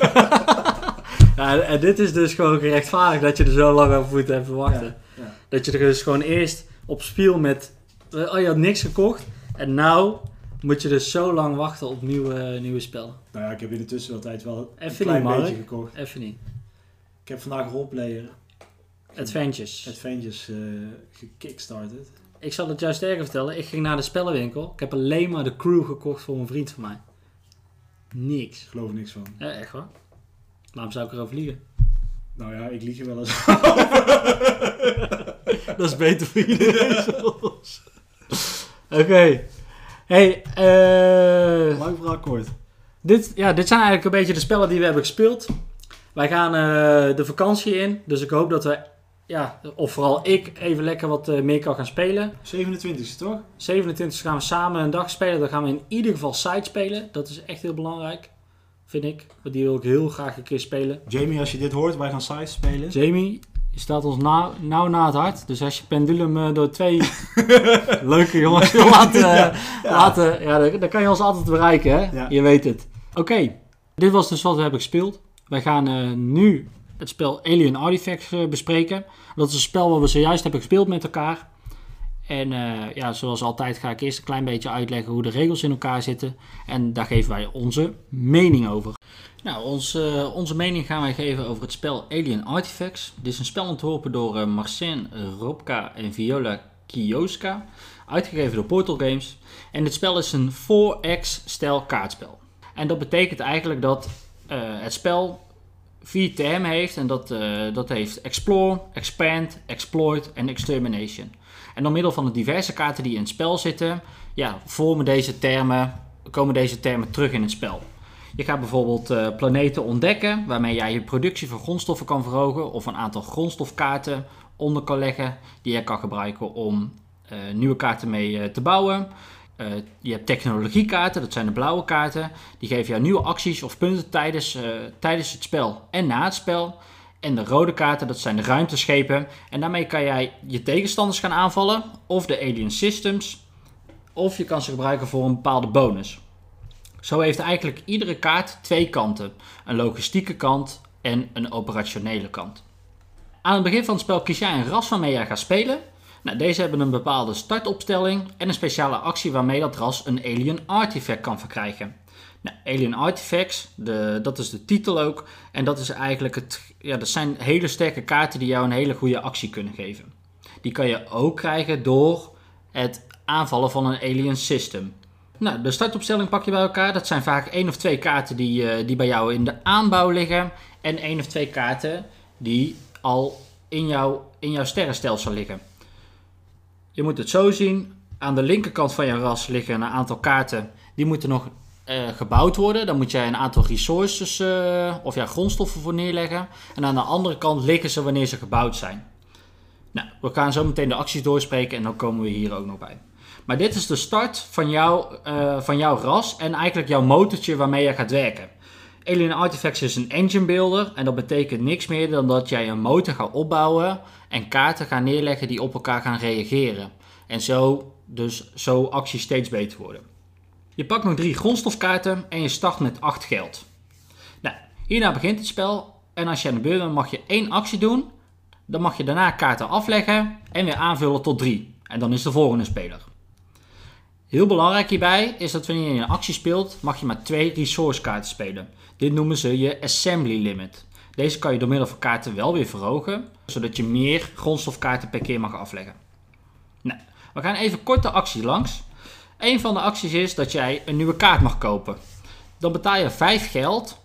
Ja, en dit is dus gewoon gerechtvaardigd dat je er zo lang over moet hebben wachten. Ja, ja. Dat je er dus gewoon eerst op spiel met... eh, Oh, je had niks gekocht. En nou moet je dus zo lang wachten op nieuwe, nieuwe spellen. Nou ja, ik heb in de tussentijd wel een Even klein niet, Mark. beetje gekocht. Even niet. Ik heb vandaag Roleplayer Adventures. Adventures eh gekickstarted. Ik zal het juist erger vertellen. Ik ging naar de spellenwinkel. Ik heb alleen maar de crew gekocht voor een vriend van mij. Niks. Ik geloof er niks van. Ja, echt hoor. Waarom zou ik erover liegen? Nou ja, ik lieg er wel eens. Dat is beter voor iedereen zoals. Oké. Hey, eh... Lang verhaal kort. Dit, ja, dit zijn eigenlijk een beetje de spellen die we hebben gespeeld. Wij gaan eh, de vakantie in. Dus ik hoop dat we, ja, of vooral ik, even lekker wat eh, meer kan gaan spelen. 27e toch? 27 gaan we samen een dag spelen. Dan gaan we in ieder geval side spelen. Dat is echt heel belangrijk, vind ik. Want die wil ik heel graag een keer spelen. Jamie, als je dit hoort, wij gaan size spelen. Jamie, Je staat ons nauw, na het hart. Dus als je pendulum eh, door twee leuke jongens wil laten, Ja, ja. laten ja, dan, dan kan je ons altijd bereiken, hè? Ja. Je weet het. Oké, dit was dus wat we hebben gespeeld. Wij gaan eh, nu het spel Alien Artifacts eh, bespreken. Dat is een spel wat we zojuist hebben gespeeld met elkaar. En eh, ja, zoals altijd ga ik eerst een klein beetje uitleggen hoe de regels in elkaar zitten. En daar geven wij onze mening over. Nou, ons, eh, onze mening gaan wij geven over het spel Alien Artifacts. Dit is een spel ontworpen door eh, Marcin Robka en Viola Kioska. Uitgegeven door Portal Games. En dit spel is een 4X-stijl kaartspel. En dat betekent eigenlijk dat eh, het spel vier termen heeft. En dat, eh, dat heeft Explore, Expand, Exploit en Extermination. En door middel van de diverse kaarten die in het spel zitten, ja, vormen deze termen, komen deze termen terug in het spel. Je gaat bijvoorbeeld eh, planeten ontdekken, waarmee jij je productie van grondstoffen kan verhogen, of een aantal grondstofkaarten onder kan leggen, die je kan gebruiken om eh, nieuwe kaarten mee eh, te bouwen. Je hebt technologiekaarten, dat zijn de blauwe kaarten. Die geven jou nieuwe acties of punten tijdens, tijdens het spel en na het spel. En de rode kaarten, dat zijn de ruimteschepen. En daarmee kan jij je tegenstanders gaan aanvallen, of de alien systems, of je kan ze gebruiken voor een bepaalde bonus. Zo heeft eigenlijk iedere kaart twee kanten: een logistieke kant en een operationele kant. Aan het begin van het spel kies jij een ras waarmee jij gaat spelen. Nou, deze hebben een bepaalde startopstelling en een speciale actie waarmee dat ras een alien artifact kan verkrijgen. Nou, alien artifacts, de, dat is de titel ook. En dat is eigenlijk het. Ja, dat zijn hele sterke kaarten die jou een hele goede actie kunnen geven. Die kan je ook krijgen door het aanvallen van een alien system. Nou, de startopstelling pak je bij elkaar. Dat zijn vaak één of twee kaarten die, eh, die bij jou in de aanbouw liggen. En één of twee kaarten die al in, jou, in jouw sterrenstelsel liggen. Je moet het zo zien. Aan de linkerkant van je ras liggen een aantal kaarten. Die moeten nog eh, gebouwd worden. Dan moet jij een aantal resources eh, of ja, grondstoffen voor neerleggen. En aan de andere kant liggen ze wanneer ze gebouwd zijn. Nou, we gaan zo meteen de acties doorspreken en dan komen we hier ook nog bij. Maar dit is de start van, eh, van jouw ras en eigenlijk jouw motortje waarmee je gaat werken. Alien Artifacts is een engine builder en dat betekent niks meer dan dat jij een motor gaat opbouwen en kaarten gaat neerleggen die op elkaar gaan reageren. En zo dus zo acties steeds beter worden. Je pakt nog drie grondstofkaarten en je start met 8 geld. Nou, hierna begint het spel en als je aan de beurt bent mag je één actie doen. Dan mag je daarna kaarten afleggen en weer aanvullen tot 3. En dan is de volgende speler. Heel belangrijk hierbij is dat wanneer je een actie speelt, mag je maar twee resource kaarten spelen. Dit noemen ze je assembly limit. Deze kan je door middel van kaarten wel weer verhogen, zodat je meer grondstofkaarten per keer mag afleggen. Nou, we gaan even kort de actie langs. Een van de acties is dat jij een nieuwe kaart mag kopen. Dan betaal je 5 geld,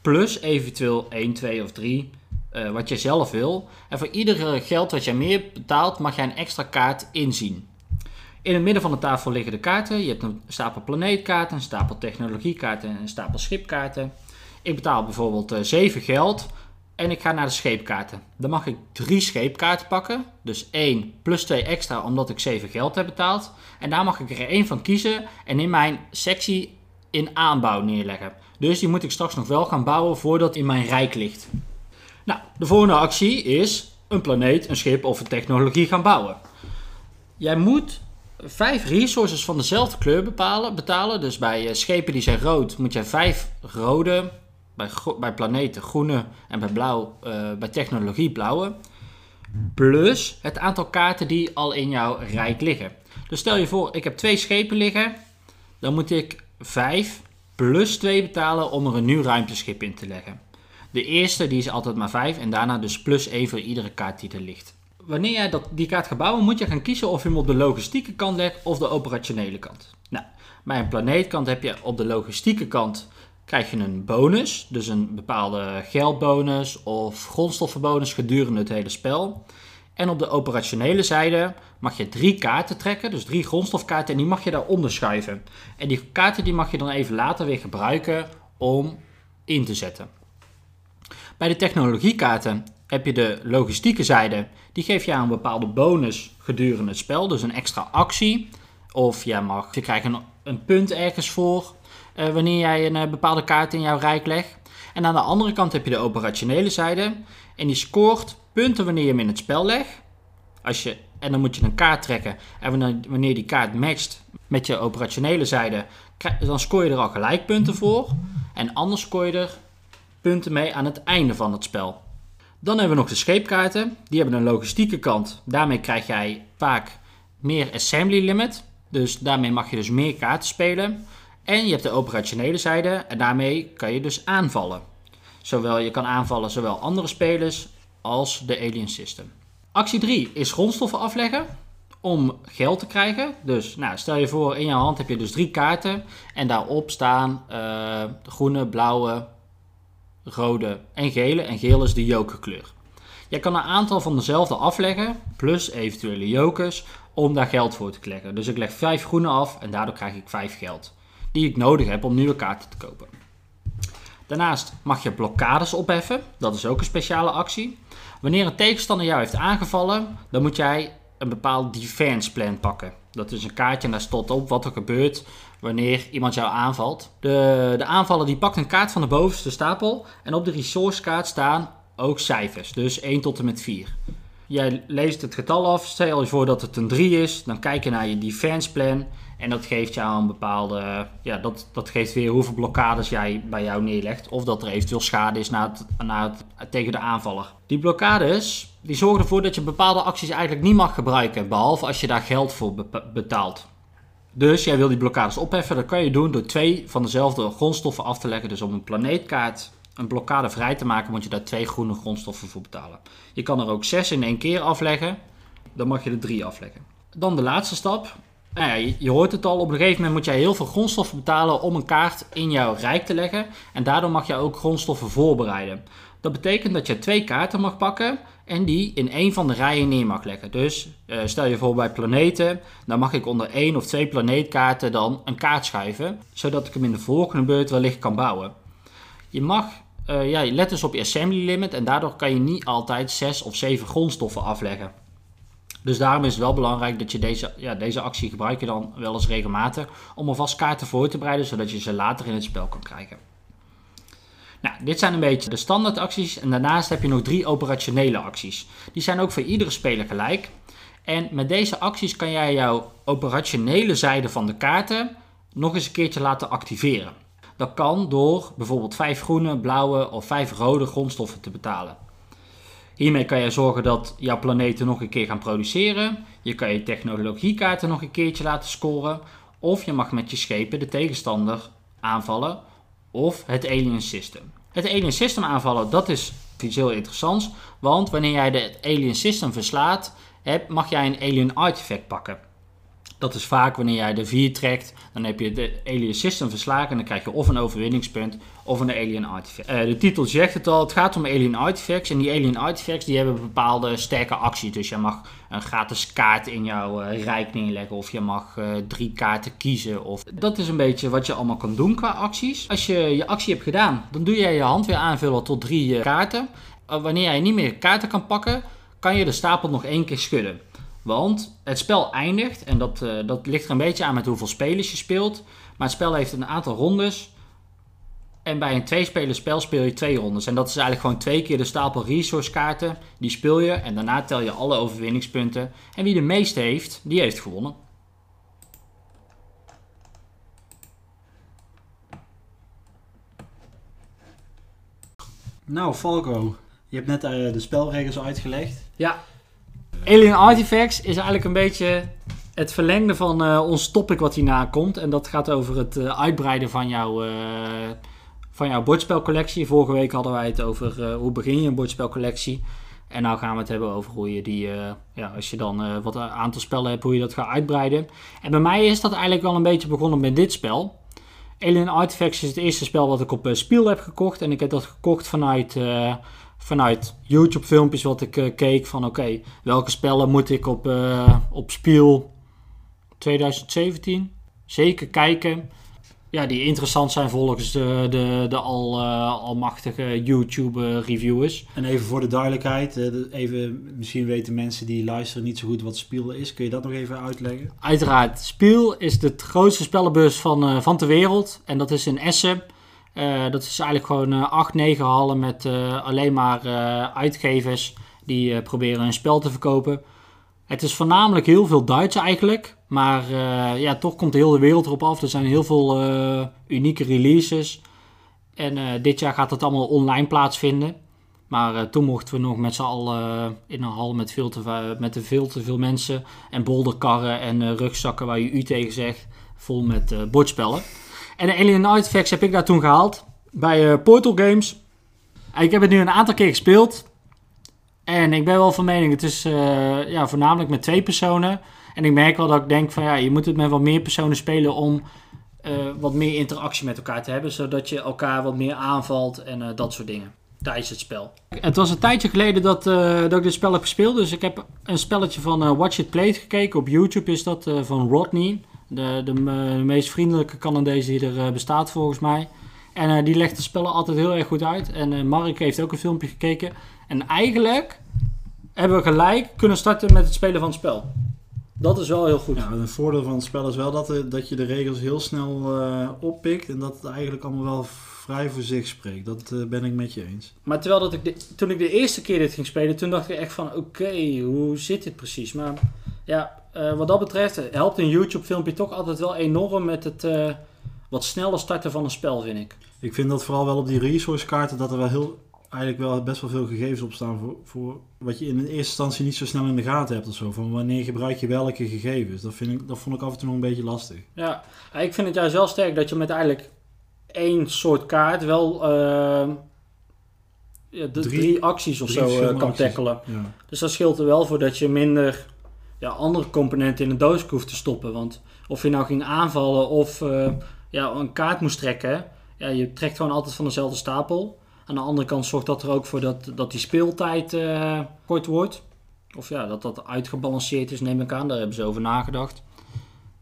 plus eventueel 1, 2 of 3, eh, wat je zelf wil. En voor iedere geld wat jij meer betaalt, mag jij een extra kaart inzien. In het midden van de tafel liggen de kaarten. Je hebt een stapel planeetkaarten, een stapel technologiekaarten en een stapel schipkaarten. Ik betaal bijvoorbeeld eh 7 geld en ik ga naar de scheepkaarten. Dan mag ik 3 scheepkaarten pakken. Dus 1 plus 2 extra omdat ik 7 geld heb betaald. En daar mag ik er één van kiezen en in mijn sectie in aanbouw neerleggen. Dus die moet ik straks nog wel gaan bouwen voordat in mijn rijk ligt. Nou, de volgende actie is een planeet, een schip of een technologie gaan bouwen. Jij moet vijf resources van dezelfde kleur bepalen, betalen. Dus bij eh, schepen die zijn rood moet jij vijf rode, bij, bij planeten groene en bij blauw, eh, bij technologie blauwe. Plus het aantal kaarten die al in jouw rijk liggen. Dus stel je voor, ik heb twee schepen liggen. Dan moet ik vijf plus twee betalen om er een nieuw ruimteschip in te leggen. De eerste die is altijd maar 5 en daarna dus plus 1 voor iedere kaart die er ligt. Wanneer jij dat, die kaart gaat bouwen, moet je gaan kiezen of je hem op de logistieke kant legt of de operationele kant. Nou, bij een planeetkant heb je op de logistieke kant krijg je een bonus, dus een bepaalde geldbonus of grondstoffenbonus gedurende het hele spel. En op de operationele zijde mag je drie kaarten trekken, dus drie grondstofkaarten, en die mag je daaronder schuiven. En die kaarten die mag je dan even later weer gebruiken om in te zetten. Bij de technologiekaarten heb je de logistieke zijde. Die geeft jou een bepaalde bonus gedurende het spel. Dus een extra actie. Of jij mag, je krijgt een, een punt ergens voor eh, wanneer jij een eh, bepaalde kaart in jouw rijk legt. En aan de andere kant heb je de operationele zijde. En die scoort punten wanneer je hem in het spel legt. Als je, en dan moet je een kaart trekken. En wanneer- die kaart matcht met je operationele zijde, dan scoor je er al gelijk punten voor. En anders scoor je er punten mee aan het einde van het spel. Dan hebben we nog de scheepkaarten. Die hebben een logistieke kant. Daarmee krijg jij vaak meer assembly limit. Dus daarmee mag je dus meer kaarten spelen. En je hebt de operationele zijde en daarmee kan je dus aanvallen. Zowel je kan aanvallen zowel andere spelers als de alien system. Actie 3 is grondstoffen afleggen om geld te krijgen. Dus nou, stel je voor in je hand heb je dus drie kaarten en daarop staan eh, de groene, blauwe, rode en gele. En geel is de jokerkleur. Je kan een aantal van dezelfde afleggen, plus eventuele jokers, om daar geld voor te leggen. Dus ik leg vijf groene af en daardoor krijg ik vijf geld. Die ik nodig heb om nieuwe kaarten te kopen. Daarnaast mag je blokkades opheffen. Dat is ook een speciale actie. Wanneer een tegenstander jou heeft aangevallen, dan moet jij een bepaald defense plan pakken. Dat is een kaartje en daar staat op wat er gebeurt wanneer iemand jou aanvalt. De, de aanvaller die pakt een kaart van de bovenste stapel en op de resource kaart staan ook cijfers. Dus 1 tot en met 4. Jij leest het getal af, stel je voor dat het een 3 is, dan kijk je naar je defense plan en dat geeft jou een bepaalde, ja, dat, dat geeft weer hoeveel blokkades jij bij jou neerlegt of dat er eventueel schade is na het, na het, tegen de aanvaller. Die blokkades, die zorgen ervoor dat je bepaalde acties eigenlijk niet mag gebruiken, behalve als je daar geld voor be- betaalt. Dus jij wil die blokkades opheffen, dat kan je doen door twee van dezelfde grondstoffen af te leggen. Dus om een planeetkaart een blokkade vrij te maken, moet je daar twee groene grondstoffen voor betalen. Je kan er ook zes in één keer afleggen, dan mag je er drie afleggen. Dan de laatste stap. Nou ja, je hoort het al, op een gegeven moment moet jij heel veel grondstoffen betalen om een kaart in jouw rijk te leggen. En daardoor mag je ook grondstoffen voorbereiden. Dat betekent dat je twee kaarten mag pakken en die in één van de rijen neer mag leggen. Dus eh, stel je voor bij planeten, dan mag ik onder één of twee planeetkaarten dan een kaart schuiven, zodat ik hem in de volgende beurt wellicht kan bouwen. Je mag, eh, ja, let dus op je assembly limit en daardoor kan je niet altijd zes of zeven grondstoffen afleggen. Dus daarom is het wel belangrijk dat je deze, ja, deze actie gebruik je dan wel eens regelmatig om alvast kaarten voor te bereiden, zodat je ze later in het spel kan krijgen. Nou, dit zijn een beetje de standaard acties en daarnaast heb je nog drie operationele acties. Die zijn ook voor iedere speler gelijk. En met deze acties kan jij jouw operationele zijde van de kaarten nog eens een keertje laten activeren. Dat kan door bijvoorbeeld vijf groene, blauwe of vijf rode grondstoffen te betalen. Hiermee kan je zorgen dat jouw planeten nog een keer gaan produceren. Je kan je technologiekaarten nog een keertje laten scoren. Of je mag met je schepen de tegenstander aanvallen. Of het alien system. Het alien system aanvallen, dat is iets heel interessants. Want wanneer jij de alien system verslaat, heb, mag jij een alien artifact pakken. Dat is vaak wanneer jij de 4 trekt, dan heb je de alien system verslagen en dan krijg je of een overwinningspunt of een alien artifact. Uh, de titel zegt het al, het gaat om alien artifacts en die alien artifacts die hebben bepaalde sterke acties. Dus je mag een gratis kaart in jouw uh, rijk neerleggen of je mag uh, drie kaarten kiezen. Of... Dat is een beetje wat je allemaal kan doen qua acties. Als je je actie hebt gedaan, dan doe jij je hand weer aanvullen tot drie kaarten. wanneer jij niet meer kaarten kan pakken, kan je de stapel nog één keer schudden. Want het spel eindigt, en dat, uh, dat ligt er een beetje aan met hoeveel spelers je speelt. Maar het spel heeft een aantal rondes. En bij een twee spel speel je twee rondes. En dat is eigenlijk gewoon twee keer de stapel resource kaarten. Die speel je en daarna tel je alle overwinningspunten. En wie de meeste heeft, die heeft gewonnen. Nou, Falco, je hebt net uh, de spelregels uitgelegd. Ja, Alien Artifacts is eigenlijk een beetje het verlengde van uh, ons topic wat hierna komt. En dat gaat over het uh, uitbreiden van, jouw uh, van jouw bordspelcollectie. Vorige week hadden wij het over hoe begin je een bordspelcollectie. En nu gaan we het hebben over hoe je die, ja, als je dan wat aantal spellen hebt, hoe je dat gaat uitbreiden. En bij mij is dat eigenlijk wel een beetje begonnen met dit spel. Alien Artifacts is het eerste spel wat ik op Spiel heb gekocht. En ik heb dat gekocht vanuit vanuit YouTube filmpjes wat ik uh, keek van oké, okay, welke spellen moet ik op, uh, op Spiel 2017 zeker kijken. Ja, die interessant zijn volgens de, de, de al, uh, almachtige YouTube reviewers. En even voor de duidelijkheid, even, misschien weten mensen die luisteren niet zo goed wat Spiel is. Kun je dat nog even uitleggen? Uiteraard. Spiel is de grootste spellenbeurs van, van ter wereld. En dat is in Essen. Eh, dat is eigenlijk gewoon eh 8, 9 hallen met eh, alleen maar eh, uitgevers die eh, proberen een spel te verkopen. Het is voornamelijk heel veel Duits eigenlijk. Maar eh, ja, toch komt de hele wereld erop af. Er zijn heel veel eh, unieke releases. En eh, dit jaar gaat het allemaal online plaatsvinden. Maar eh, toen mochten we nog met z'n allen eh, in een hal met veel, te, met veel te veel mensen. En bolderkarren en eh, rugzakken waar je u tegen zegt. Vol met eh, bordspellen. En de Alien Artifacts heb ik daar toen gehaald. Bij eh, Portal Games. En ik heb het nu een aantal keer gespeeld. En ik ben wel van mening, het is eh, ja, voornamelijk met twee personen. En ik merk wel dat ik denk van ja, je moet het met wat meer personen spelen om eh, wat meer interactie met elkaar te hebben. Zodat je elkaar wat meer aanvalt en dat soort dingen tijdens het spel. Het was een tijdje geleden dat, dat ik dit spel heb gespeeld. Dus ik heb een spelletje van Watch It Played gekeken. Op YouTube is dat van Rodney. De, de, me- de meest vriendelijke Canadees die er eh, bestaat volgens mij. En eh, die legt de spellen altijd heel erg goed uit. En eh, Mark heeft ook een filmpje gekeken. En eigenlijk hebben we gelijk kunnen starten met het spelen van het spel. Dat is wel heel goed. Ja, een voordeel van het spel is wel dat, dat je de regels heel snel eh, oppikt en dat het eigenlijk allemaal wel vrij voor zich spreekt. Dat eh, ben ik met je eens. Maar terwijl dat ik de- toen ik de eerste keer dit ging spelen, toen dacht ik echt van oké, hoe zit dit precies? Maar ja, eh, wat dat betreft helpt een YouTube filmpje toch altijd wel enorm met het eh, wat sneller starten van een spel, vind ik. Ik vind dat vooral wel op die resource kaarten dat er wel heel, eigenlijk wel best wel veel gegevens op staan voor, voor wat je in eerste instantie niet zo snel in de gaten hebt of zo. Van wanneer gebruik je welke gegevens. Dat, vind ik, dat vond ik af en toe nog een beetje lastig. Ja, ik vind het juist wel sterk dat je met eigenlijk één soort kaart wel eh, ja, de, Drie- drie, acties of drie zo eh, kan acties. tackelen. Ja. Dus dat scheelt er wel voor dat je minder ja, andere componenten in de doos hoeft te stoppen. Want of je nou ging aanvallen of eh, ja, een kaart moest trekken, ja, je trekt gewoon altijd van dezelfde stapel. Aan de andere kant zorgt dat er ook voor dat, dat die speeltijd eh, kort wordt. Of ja, dat dat uitgebalanceerd is, neem ik aan. Daar hebben ze over nagedacht.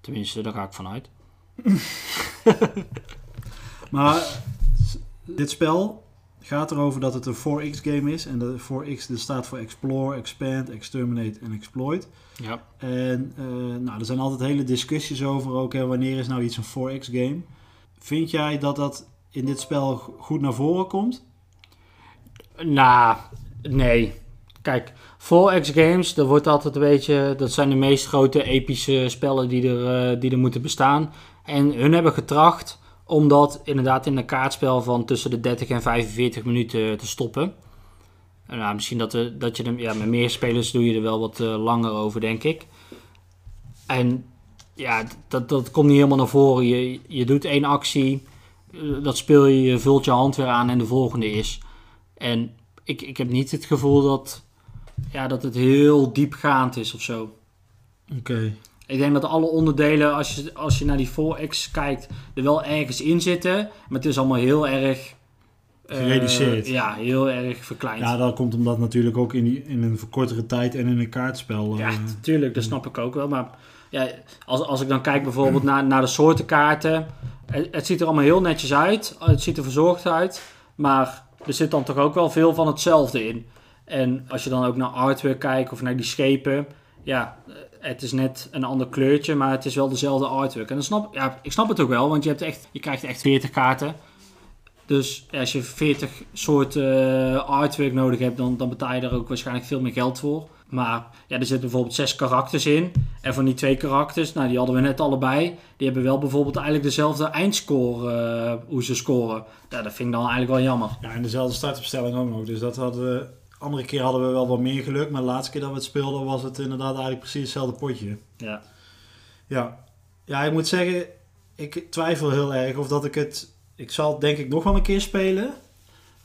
Tenminste, daar ga ik vanuit. Maar dit spel gaat erover dat het een 4X game is. En de 4X dat staat voor Explore, Expand, Exterminate en Exploit. Ja. En eh, nou, er zijn altijd hele discussies over ook. Hè, wanneer is nou iets een 4X game? Vind jij dat dat in dit spel goed naar voren komt? Nou, nee. Kijk, 4X Games, dat wordt altijd een beetje... Dat zijn de meest grote epische spellen die er, eh, die er moeten bestaan. En hun hebben getracht om inderdaad in een kaartspel van tussen de 30 en 45 minuten te stoppen. En nou, misschien dat, dat je er... Ja, met meer spelers doe je er wel wat eh, langer over, denk ik. En ja, dat, dat komt niet helemaal naar voren. Je, je doet één actie, eh, dat speel je, je vult je hand weer aan en de volgende is... En ik, ik heb niet het gevoel dat, ja, dat het heel diepgaand is of zo. Oké. Ik denk dat alle onderdelen, als je, als je naar die 4X kijkt, er wel ergens in zitten. Maar het is allemaal heel erg... eh, Gereduceerd. ja, heel erg verkleind. Ja, dat komt omdat natuurlijk ook in, die, in een kortere tijd en in een kaartspel... eh, Ja, natuurlijk, dat snap ik ook wel. Maar ja, als, als ik dan kijk bijvoorbeeld naar, naar de soorten kaarten. Het, het ziet er allemaal heel netjes uit. Het ziet er verzorgd uit. Maar er zit dan toch ook wel veel van hetzelfde in. En als je dan ook naar artwork kijkt of naar die schepen. Ja, eh, het is net een ander kleurtje, maar het is wel dezelfde artwork. En dan snap, ja, ik snap het ook wel, want je, hebt echt, je krijgt echt 40 kaarten. Dus als je 40 soorten eh, artwork nodig hebt, dan, dan betaal je daar ook waarschijnlijk veel meer geld voor. Maar ja, er zitten bijvoorbeeld zes karakters in. En van die twee karakters, nou die hadden we net allebei. Die hebben wel bijvoorbeeld eigenlijk dezelfde eindscore, eh, hoe ze scoren. Ja, dat vind ik dan eigenlijk wel jammer. Ja, en dezelfde startopstelling ook nog. Dus dat hadden we... Andere keer hadden we wel wat meer geluk, maar de laatste keer dat we het speelden was het inderdaad eigenlijk precies hetzelfde potje. Ja. Ja. Ja, ik moet zeggen, ik twijfel heel erg of dat ik het... Ik zal het denk ik nog wel een keer spelen.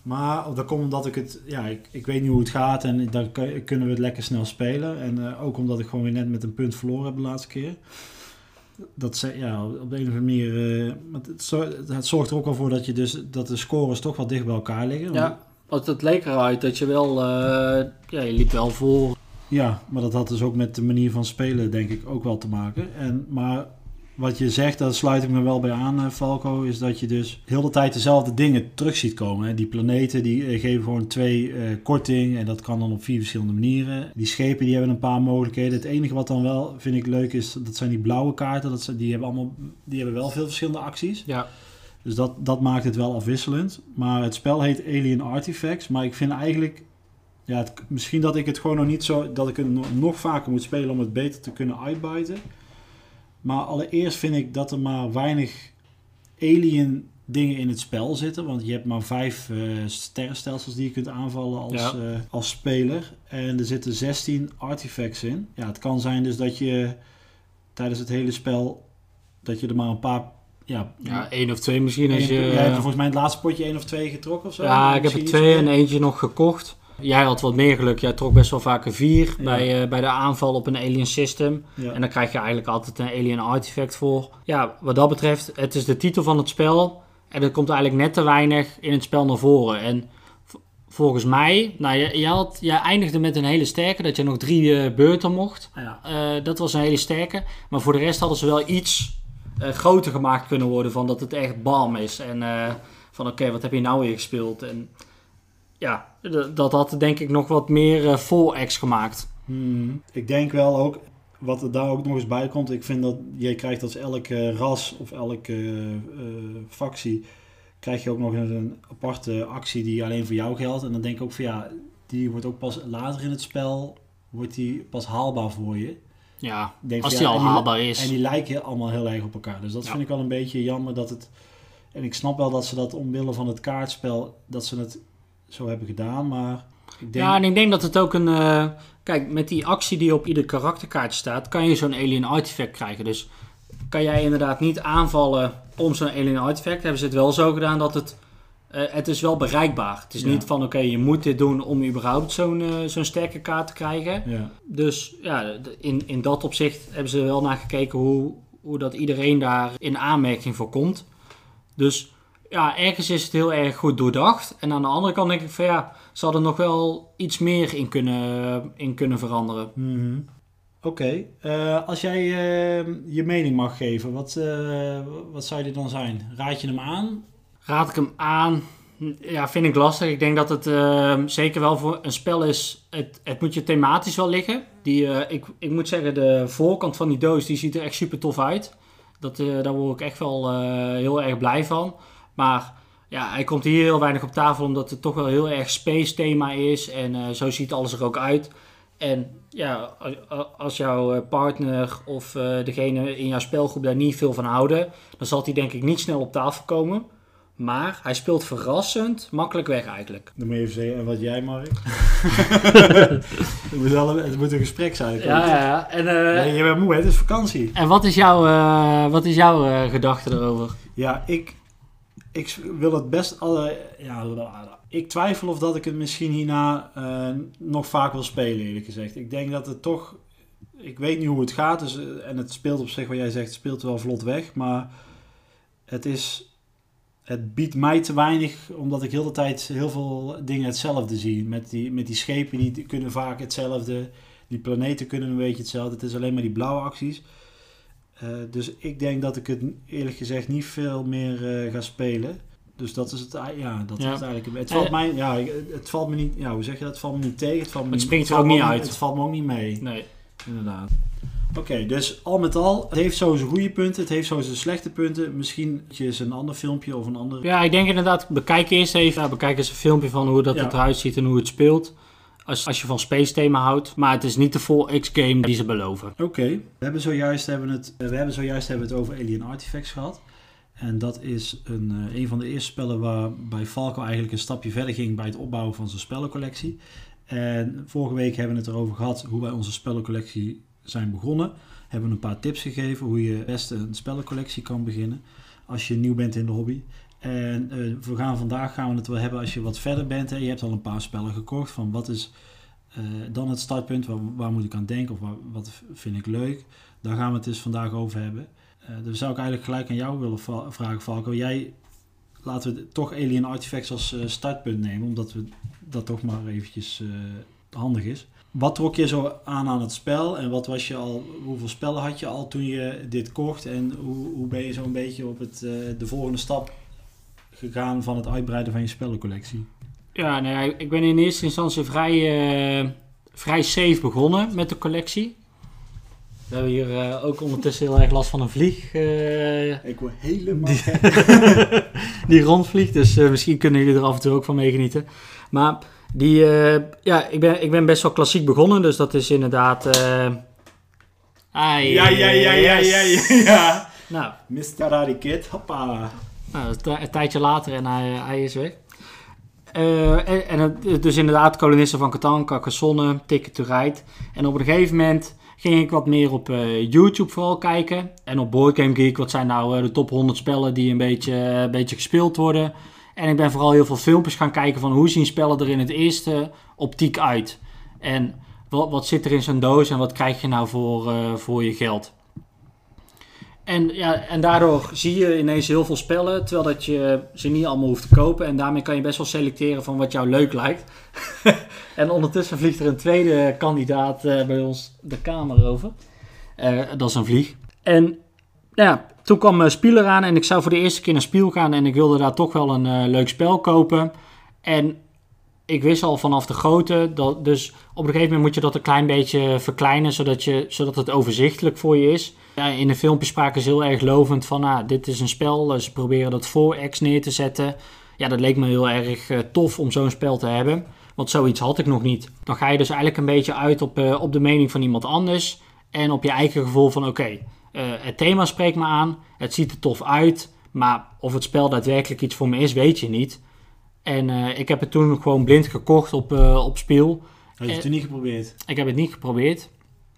Maar dat komt omdat ik het... Ja, ik, ik weet niet hoe het gaat en dan kun- kunnen we het lekker snel spelen. En eh, ook omdat ik gewoon weer net met een punt verloren heb de laatste keer. Dat ze, ja, op de een of andere manier... eh, het, zor- het zorgt er ook wel voor dat, je dus, dat de scores toch wat dicht bij elkaar liggen. Ja, want het leek eruit dat je wel, eh, ja, je liep wel voor. Ja, maar dat had dus ook met de manier van spelen, denk ik, ook wel te maken. En, maar wat je zegt, daar sluit ik me wel bij aan, eh, Falco, is dat je dus heel de tijd dezelfde dingen terug ziet komen. Hè. Die planeten die eh, geven gewoon twee eh, korting en dat kan dan op vier verschillende manieren. Die schepen die hebben een paar mogelijkheden. Het enige wat dan wel, vind ik leuk, is dat zijn die blauwe kaarten. Dat zijn, die, hebben allemaal, die hebben wel veel verschillende acties. Ja. Dus dat, dat maakt het wel afwisselend. Maar het spel heet Alien Artifacts. Maar ik vind eigenlijk... Ja, het- misschien dat ik het gewoon nog niet zo... Dat ik het nog, nog vaker moet spelen om het beter te kunnen uitbuiten. Maar allereerst vind ik dat er maar weinig alien dingen in het spel zitten. Want je hebt maar vijf eh, sterrenstelsels die je kunt aanvallen als, Ja. eh, als speler. En er zitten 16 artifacts in. Ja, het kan zijn dus dat je tijdens het hele spel... dat je er maar een paar... Ja, Ja, één of twee misschien. Als je, Jij hebt er volgens mij in het laatste potje één of twee getrokken of zo. ja, ik heb er twee en eentje nog gekocht. Jij had wat meer geluk. Jij trok best wel vaak een vier Ja. bij, eh, bij de aanval op een alien system. Ja. En dan krijg je eigenlijk altijd een alien artifact voor. Ja, wat dat betreft, het is de titel van het spel. En er komt eigenlijk net te weinig in het spel naar voren. En volgens mij, nou, jij, jij, had, jij eindigde met een hele sterke, dat je nog drie eh, beurten mocht. Ja. Eh, dat was een hele sterke. Maar voor de rest hadden ze wel iets groter gemaakt kunnen worden. Van dat het echt bam is. En eh, van oké, wat heb je nou weer gespeeld? En ja, dat had denk ik nog wat meer eh vol X gemaakt. Hmm, Ik denk wel ook, wat er daar ook nog eens bij komt, ik vind dat je krijgt als elke ras of elke eh, eh, factie, krijg je ook nog een aparte actie die alleen voor jou geldt. En dan denk ik ook van ja, die wordt ook pas later in het spel, wordt die pas haalbaar voor je. Ja, denk als van, die al en haalbaar En is. die lijken allemaal heel erg op elkaar. Dus dat vind ik wel een beetje jammer dat het. En ik snap wel dat ze dat omwille van het kaartspel, dat ze het zo hebben gedaan. Maar ik denk. Ja, en ik denk dat het ook een... eh, kijk, met die actie die op ieder karakterkaartje staat, kan je zo'n alien artifact krijgen. Dus kan jij inderdaad niet aanvallen om zo'n alien artifact. Hebben ze het wel zo gedaan dat het... eh, het is wel bereikbaar. Het is Ja. niet van, oké, je moet dit doen om überhaupt zo'n eh, zo'n sterke kaart te krijgen. ja. Dus ja, in, in dat opzicht hebben ze er wel naar gekeken hoe, hoe dat iedereen daar in aanmerking voor komt. Dus ja, ergens is het heel erg goed doordacht. En aan de andere kant denk ik van ja, ze hadden nog wel iets meer in kunnen, in kunnen veranderen. Mhm. Oké, eh, als jij je mening mag geven, wat, wat zou die dan zijn? Raad je hem aan? Raad ik hem aan? Ja, vind ik lastig. Ik denk dat het eh, zeker wel voor een spel is. Het, het moet je thematisch wel liggen. Die, eh, ik, ik moet zeggen, de voorkant van die doos die ziet er echt super tof uit. Dat, eh, daar word ik echt wel eh, heel erg blij van. Maar ja, hij komt hier heel weinig op tafel omdat het toch wel heel erg space thema is. En zo ziet alles er ook uit. En ja, als jouw partner of degene in jouw spelgroep daar niet veel van houden, dan zal hij denk ik niet snel op tafel komen. Maar hij speelt verrassend makkelijk weg eigenlijk. Dan moet je even zeggen, en wat jij, Mark? het, moet wel een, het moet een gesprek zijn. Ja, ja, ja. En, eh, Ja, je bent moe, hè? het is vakantie. en wat is jouw, eh, wat is jouw eh, gedachte erover? Ja, ik, ik wil het best alle. Ja, ik twijfel of dat ik het misschien hierna eh, nog vaak wil spelen, eerlijk gezegd. Ik denk dat het toch. Ik weet niet hoe het gaat. Dus, eh, en het speelt op zich, wat jij zegt, het speelt wel vlot weg. Maar het is. Het biedt mij te weinig, omdat ik heel de tijd heel veel dingen hetzelfde zie. Met die, met die schepen, die kunnen vaak hetzelfde. Die planeten kunnen een beetje hetzelfde. Het is alleen maar die blauwe acties. Eh, dus ik denk dat ik het eerlijk gezegd niet veel meer eh, ga spelen. Dus dat is het, ja, dat Ja. is het eigenlijk. Het valt Eh, mij, ja, het valt me niet, ja, hoe zeg je dat? Het valt me niet tegen. Het, valt me Het springt er ook niet uit. Het valt me ook niet mee, Nee. inderdaad. Oké, dus al met al, het heeft zo zijn goede punten, het heeft zo zijn slechte punten. Misschien eens een ander filmpje of een ander... Ja, ik denk inderdaad, bekijk eerst even, ja, bekijk eens een filmpje van hoe dat Ja. het eruit ziet en hoe het speelt. Als, als je van space thema houdt. Maar het is niet de full X-game die ze beloven. Oké, we hebben zojuist, hebben het, we hebben zojuist hebben het over Alien Artifacts gehad. En dat is een, eh, een van de eerste spellen waarbij Falco eigenlijk een stapje verder ging bij het opbouwen van zijn spellencollectie. En vorige week hebben we het erover gehad hoe wij onze spellencollectie zijn begonnen. Hebben we een paar tips gegeven hoe je het beste een spellencollectie kan beginnen als je nieuw bent in de hobby. En eh, we gaan vandaag gaan we het wel hebben als je wat verder bent. Hè. Je hebt al een paar spellen gekocht. Van wat is eh, dan het startpunt? Waar, moet ik aan denken? Of wat vind ik leuk? Daar gaan we het dus vandaag over hebben. Dus zou ik eigenlijk gelijk aan jou willen vragen, Falco. Jij, laten we toch Alien Artifacts als startpunt nemen. Omdat we dat toch maar eventjes handig is. Wat trok je zo aan aan het spel? En wat was je al, hoeveel spellen had je al toen je dit kocht? En hoe, hoe ben je zo'n beetje op het, eh, de volgende stap gegaan van het uitbreiden van je spellencollectie? Ja, nou ja, ik ben in eerste instantie vrij, eh, vrij safe begonnen met de collectie. We hebben hier eh, ook ondertussen heel erg last van een vlieg eh, Ik word helemaal die rondvliegt. Dus eh, misschien kunnen jullie er af en toe ook van meegenieten. Maar die, eh, ja, ik ben, ik ben best wel klassiek begonnen. Dus dat is inderdaad... eh, ai, Ja, ja, ja, ja, ja, ja, ja. Nou, Mr. Kid, hoppa. Nou, een, tij- een tijdje later en hij, hij is weg. Eh, en, dus inderdaad, kolonisten van Catan, Carcassonne, Ticket to Ride. En op een gegeven moment ging ik wat meer op YouTube vooral kijken. En op Board Game Geek, wat zijn nou de top 100 spellen die een beetje, een beetje gespeeld worden. En ik ben vooral heel veel filmpjes gaan kijken van hoe zien spellen er in het eerste optiek uit. En wat, wat zit er in zo'n doos en wat krijg je nou voor, eh, voor je geld. En, ja, en daardoor zie je ineens heel veel spellen, terwijl dat je ze niet allemaal hoeft te kopen. En daarmee kan je best wel selecteren van wat jou leuk lijkt. en ondertussen vliegt er een tweede kandidaat eh, bij ons de kamer over. Eh, dat is een vlieg. En ja, toen kwam uh, Spiel eraan en ik zou voor de eerste keer naar Spiel gaan. En ik wilde daar toch wel een eh, leuk spel kopen. En ik wist al vanaf de grootte, dat, dus op een gegeven moment moet je dat een klein beetje verkleinen, zodat, je, zodat het overzichtelijk voor je is. Ja, in de filmpjes spraken ze heel erg lovend van, ah, dit is een spel, ze proberen dat voor X neer te zetten. Ja, dat leek me heel erg tof om zo'n spel te hebben, want zoiets had ik nog niet. Dan ga je dus eigenlijk een beetje uit op, op de mening van iemand anders en op je eigen gevoel van, oké, het thema spreekt me aan, het ziet er tof uit, maar of het spel daadwerkelijk iets voor me is, weet je niet. En uh, ik heb het toen gewoon blind gekocht op, uh, op Spiel. Heb je het toen niet geprobeerd? Ik heb het niet geprobeerd.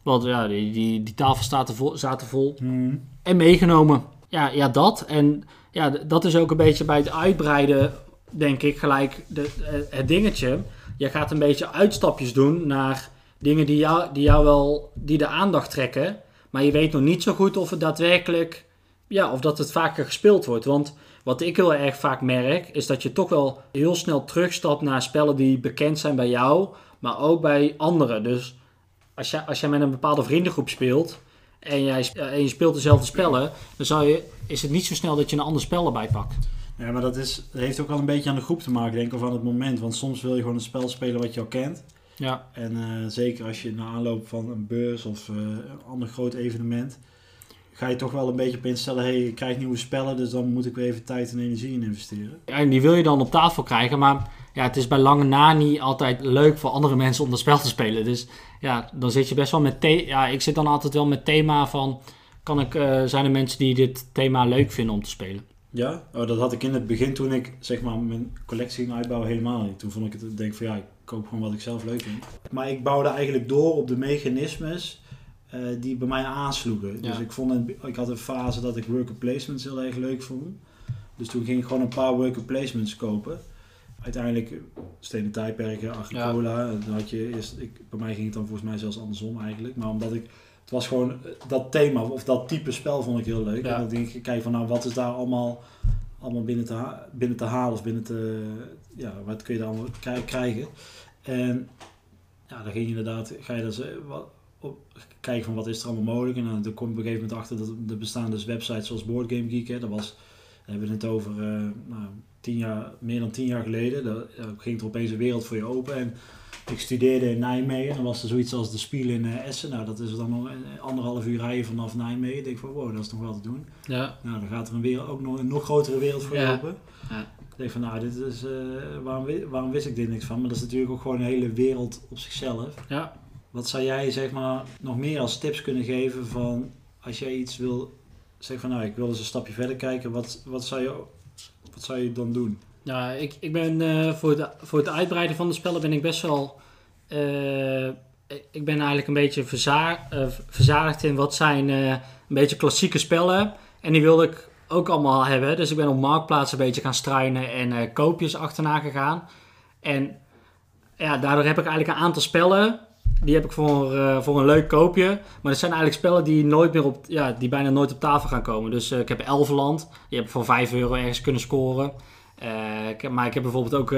Want ja, die, die, die tafel staat vol, zaten vol. Hmm. En meegenomen. Ja, ja, dat. En ja, dat is ook een beetje bij het uitbreiden, denk ik, gelijk de, het dingetje. Je gaat een beetje uitstapjes doen naar dingen die jou, die jou wel, die de aandacht trekken. Maar je weet nog niet zo goed of het daadwerkelijk, ja, of dat het vaker gespeeld wordt. Want wat ik heel erg vaak merk, is dat je toch wel heel snel terugstapt naar spellen die bekend zijn bij jou, maar ook bij anderen. Dus als je, als je met een bepaalde vriendengroep speelt en, jij, en je speelt dezelfde spellen, dan zou je, is het niet zo snel dat je een ander spel erbij pakt. Ja, maar dat, is, heeft ook wel een beetje aan de groep te maken, denk ik, of aan het moment. Want soms wil je gewoon een spel spelen wat je al kent. Ja. En uh, zeker als je na aanloop van een beurs of uh, een ander groot evenement, ga je toch wel een beetje op instellen, hey, ik krijg nieuwe spellen, dus dan moet ik weer even tijd en energie in investeren. Ja, en die wil je dan op tafel krijgen, maar ja, het is bij lange na niet altijd leuk voor andere mensen om dat spel te spelen. Dus ja, dan zit je best wel met thema. Ja, ik zit dan altijd wel met thema van, kan ik, uh, zijn er mensen die dit thema leuk vinden om te spelen? Ja, oh, dat had ik in het begin toen ik zeg maar mijn collectie ging uitbouwen helemaal niet. Toen vond ik het, denk van ja, ik koop gewoon wat ik zelf leuk vind. Maar ik bouwde eigenlijk door op de mechanismes uh, die bij mij aansloegen. Ja. Dus ik, vond een, ik had een fase dat ik worker placements heel erg leuk vond. Dus toen ging ik gewoon een paar worker placements kopen. Uiteindelijk stenen tijdperken, Agricola. Ja. Dan had je eerst, ik, bij mij ging het dan volgens mij zelfs andersom eigenlijk. Maar omdat ik, het was gewoon eh, dat thema of dat type spel vond ik heel leuk. Ja. En dan denk ik, kijk van nou, wat is daar allemaal, allemaal binnen, te binnen te halen of binnen te, ja, wat kun je allemaal krijgen. En ja, dan ging je inderdaad, ga je dus, wat, op, kijken van wat is er allemaal mogelijk. En dan kom je op een gegeven moment achter dat er bestaan dus websites zoals Board Game Geek. Hè. Dat was, we hebben het over uh, nou, tien jaar, meer dan tien jaar geleden. Daar uh, ging er opeens een wereld voor je open. En ik studeerde in Nijmegen. En dan was er zoiets als de Spiel in uh, Essen. Nou, dat is dan nog een anderhalf uur rijden vanaf Nijmegen. Ik denk van, wow, dat is nog wel te doen. Ja. Nou, dan gaat er een wereld, ook nog een nog grotere wereld voor je Ja. open. Ja. Ik denk van, nou, dit is, waarom, waarom wist ik dit niks van? Maar dat is natuurlijk ook gewoon een hele wereld op zichzelf. Ja. Wat zou jij zeg maar nog meer als tips kunnen geven van als jij iets wil, zeg van nou ik wil eens een stapje verder kijken, wat, wat, zou, je, wat zou je dan doen? Ja, ik, ik ben uh, voor, het, voor het uitbreiden van de spellen ben ik best wel. Uh, ik ben eigenlijk een beetje verza uh, verzadigd in wat zijn een beetje klassieke spellen. En die wilde ik ook allemaal hebben. Dus ik ben op marktplaats een beetje gaan struinen en koopjes achterna gegaan. En ja, daardoor heb ik eigenlijk een aantal spellen die heb ik voor, uh, voor een leuk koopje. Maar dat zijn eigenlijk spellen die, nooit meer op, ja, die bijna nooit op tafel gaan komen. Dus uh, ik heb Elverland. Die heb ik voor 5 euro ergens kunnen scoren. Ik heb, maar ik heb bijvoorbeeld ook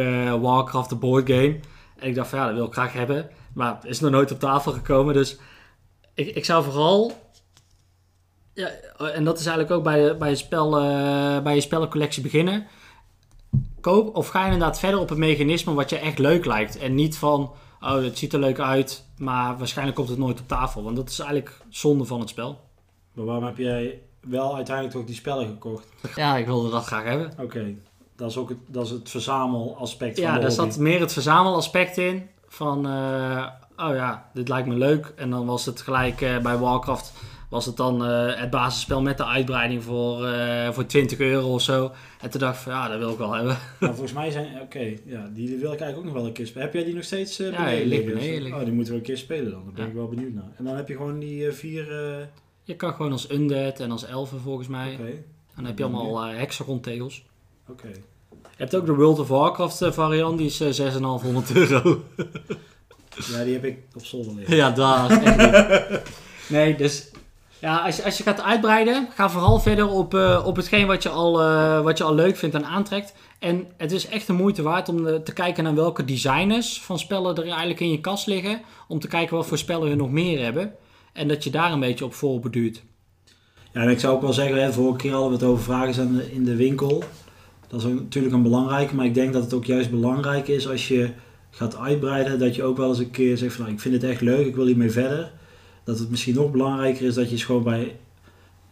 Warcraft, de board game. En ik dacht van ja, dat wil ik graag hebben. Maar is nog nooit op tafel gekomen. Dus ik, ik zou vooral... Ja, en dat is eigenlijk ook bij, bij, je spel, bij je spellencollectie beginnen. Koop of ga je inderdaad verder op een mechanisme wat je echt leuk lijkt. En niet van oh, het ziet er leuk uit, maar waarschijnlijk komt het nooit op tafel. Want dat is eigenlijk zonde van het spel. Maar waarom heb jij wel uiteindelijk toch die spellen gekocht? Ja, ik wilde dat graag hebben. Oké, dat is ook het, dat is het verzamelaspect Ja, van de daar hobby. zat meer het verzamelaspect in. Van, eh, oh ja, dit lijkt me leuk. En dan was het gelijk eh, bij Warcraft was het dan eh, het basisspel met de uitbreiding voor, eh, voor 20 euro of zo. En toen dacht ik van, ja, dat wil ik wel hebben. Nou, volgens mij zijn, oké, ja, die wil ik eigenlijk ook nog wel een keer spelen. Heb jij die nog steeds eh Ja, die ligt beneden. Oh, die moeten we een keer spelen dan. Daar ben Ja. ik wel benieuwd naar. En dan heb je gewoon die vier, Je kan gewoon als undead en als elfen volgens mij. oké, En dan heb je allemaal eh hexagon-tegels. oké. Je hebt ook de World of Warcraft variant, die is eh 6,500 euro. Ja, die heb ik op zolder liggen. ja, daar echt. Nee, dus ja, als je, als je gaat uitbreiden, ga vooral verder op, eh, op hetgeen wat je, al, eh, wat je al leuk vindt en aantrekt. En het is echt de moeite waard om eh, te kijken naar welke designers van spellen er eigenlijk in je kast liggen. Om te kijken wat voor spellen we nog meer hebben. En dat je daar een beetje op voorbeduurt. Ja, en ik zou ook wel zeggen, hè, vorige keer hadden we het over vragen in de, in de winkel. Dat is natuurlijk een belangrijke, maar ik denk dat het ook juist belangrijk is als je gaat uitbreiden, dat je ook wel eens een keer zegt van nou, ik vind het echt leuk, ik wil hiermee verder. Dat het misschien nog belangrijker is dat je eens gewoon bij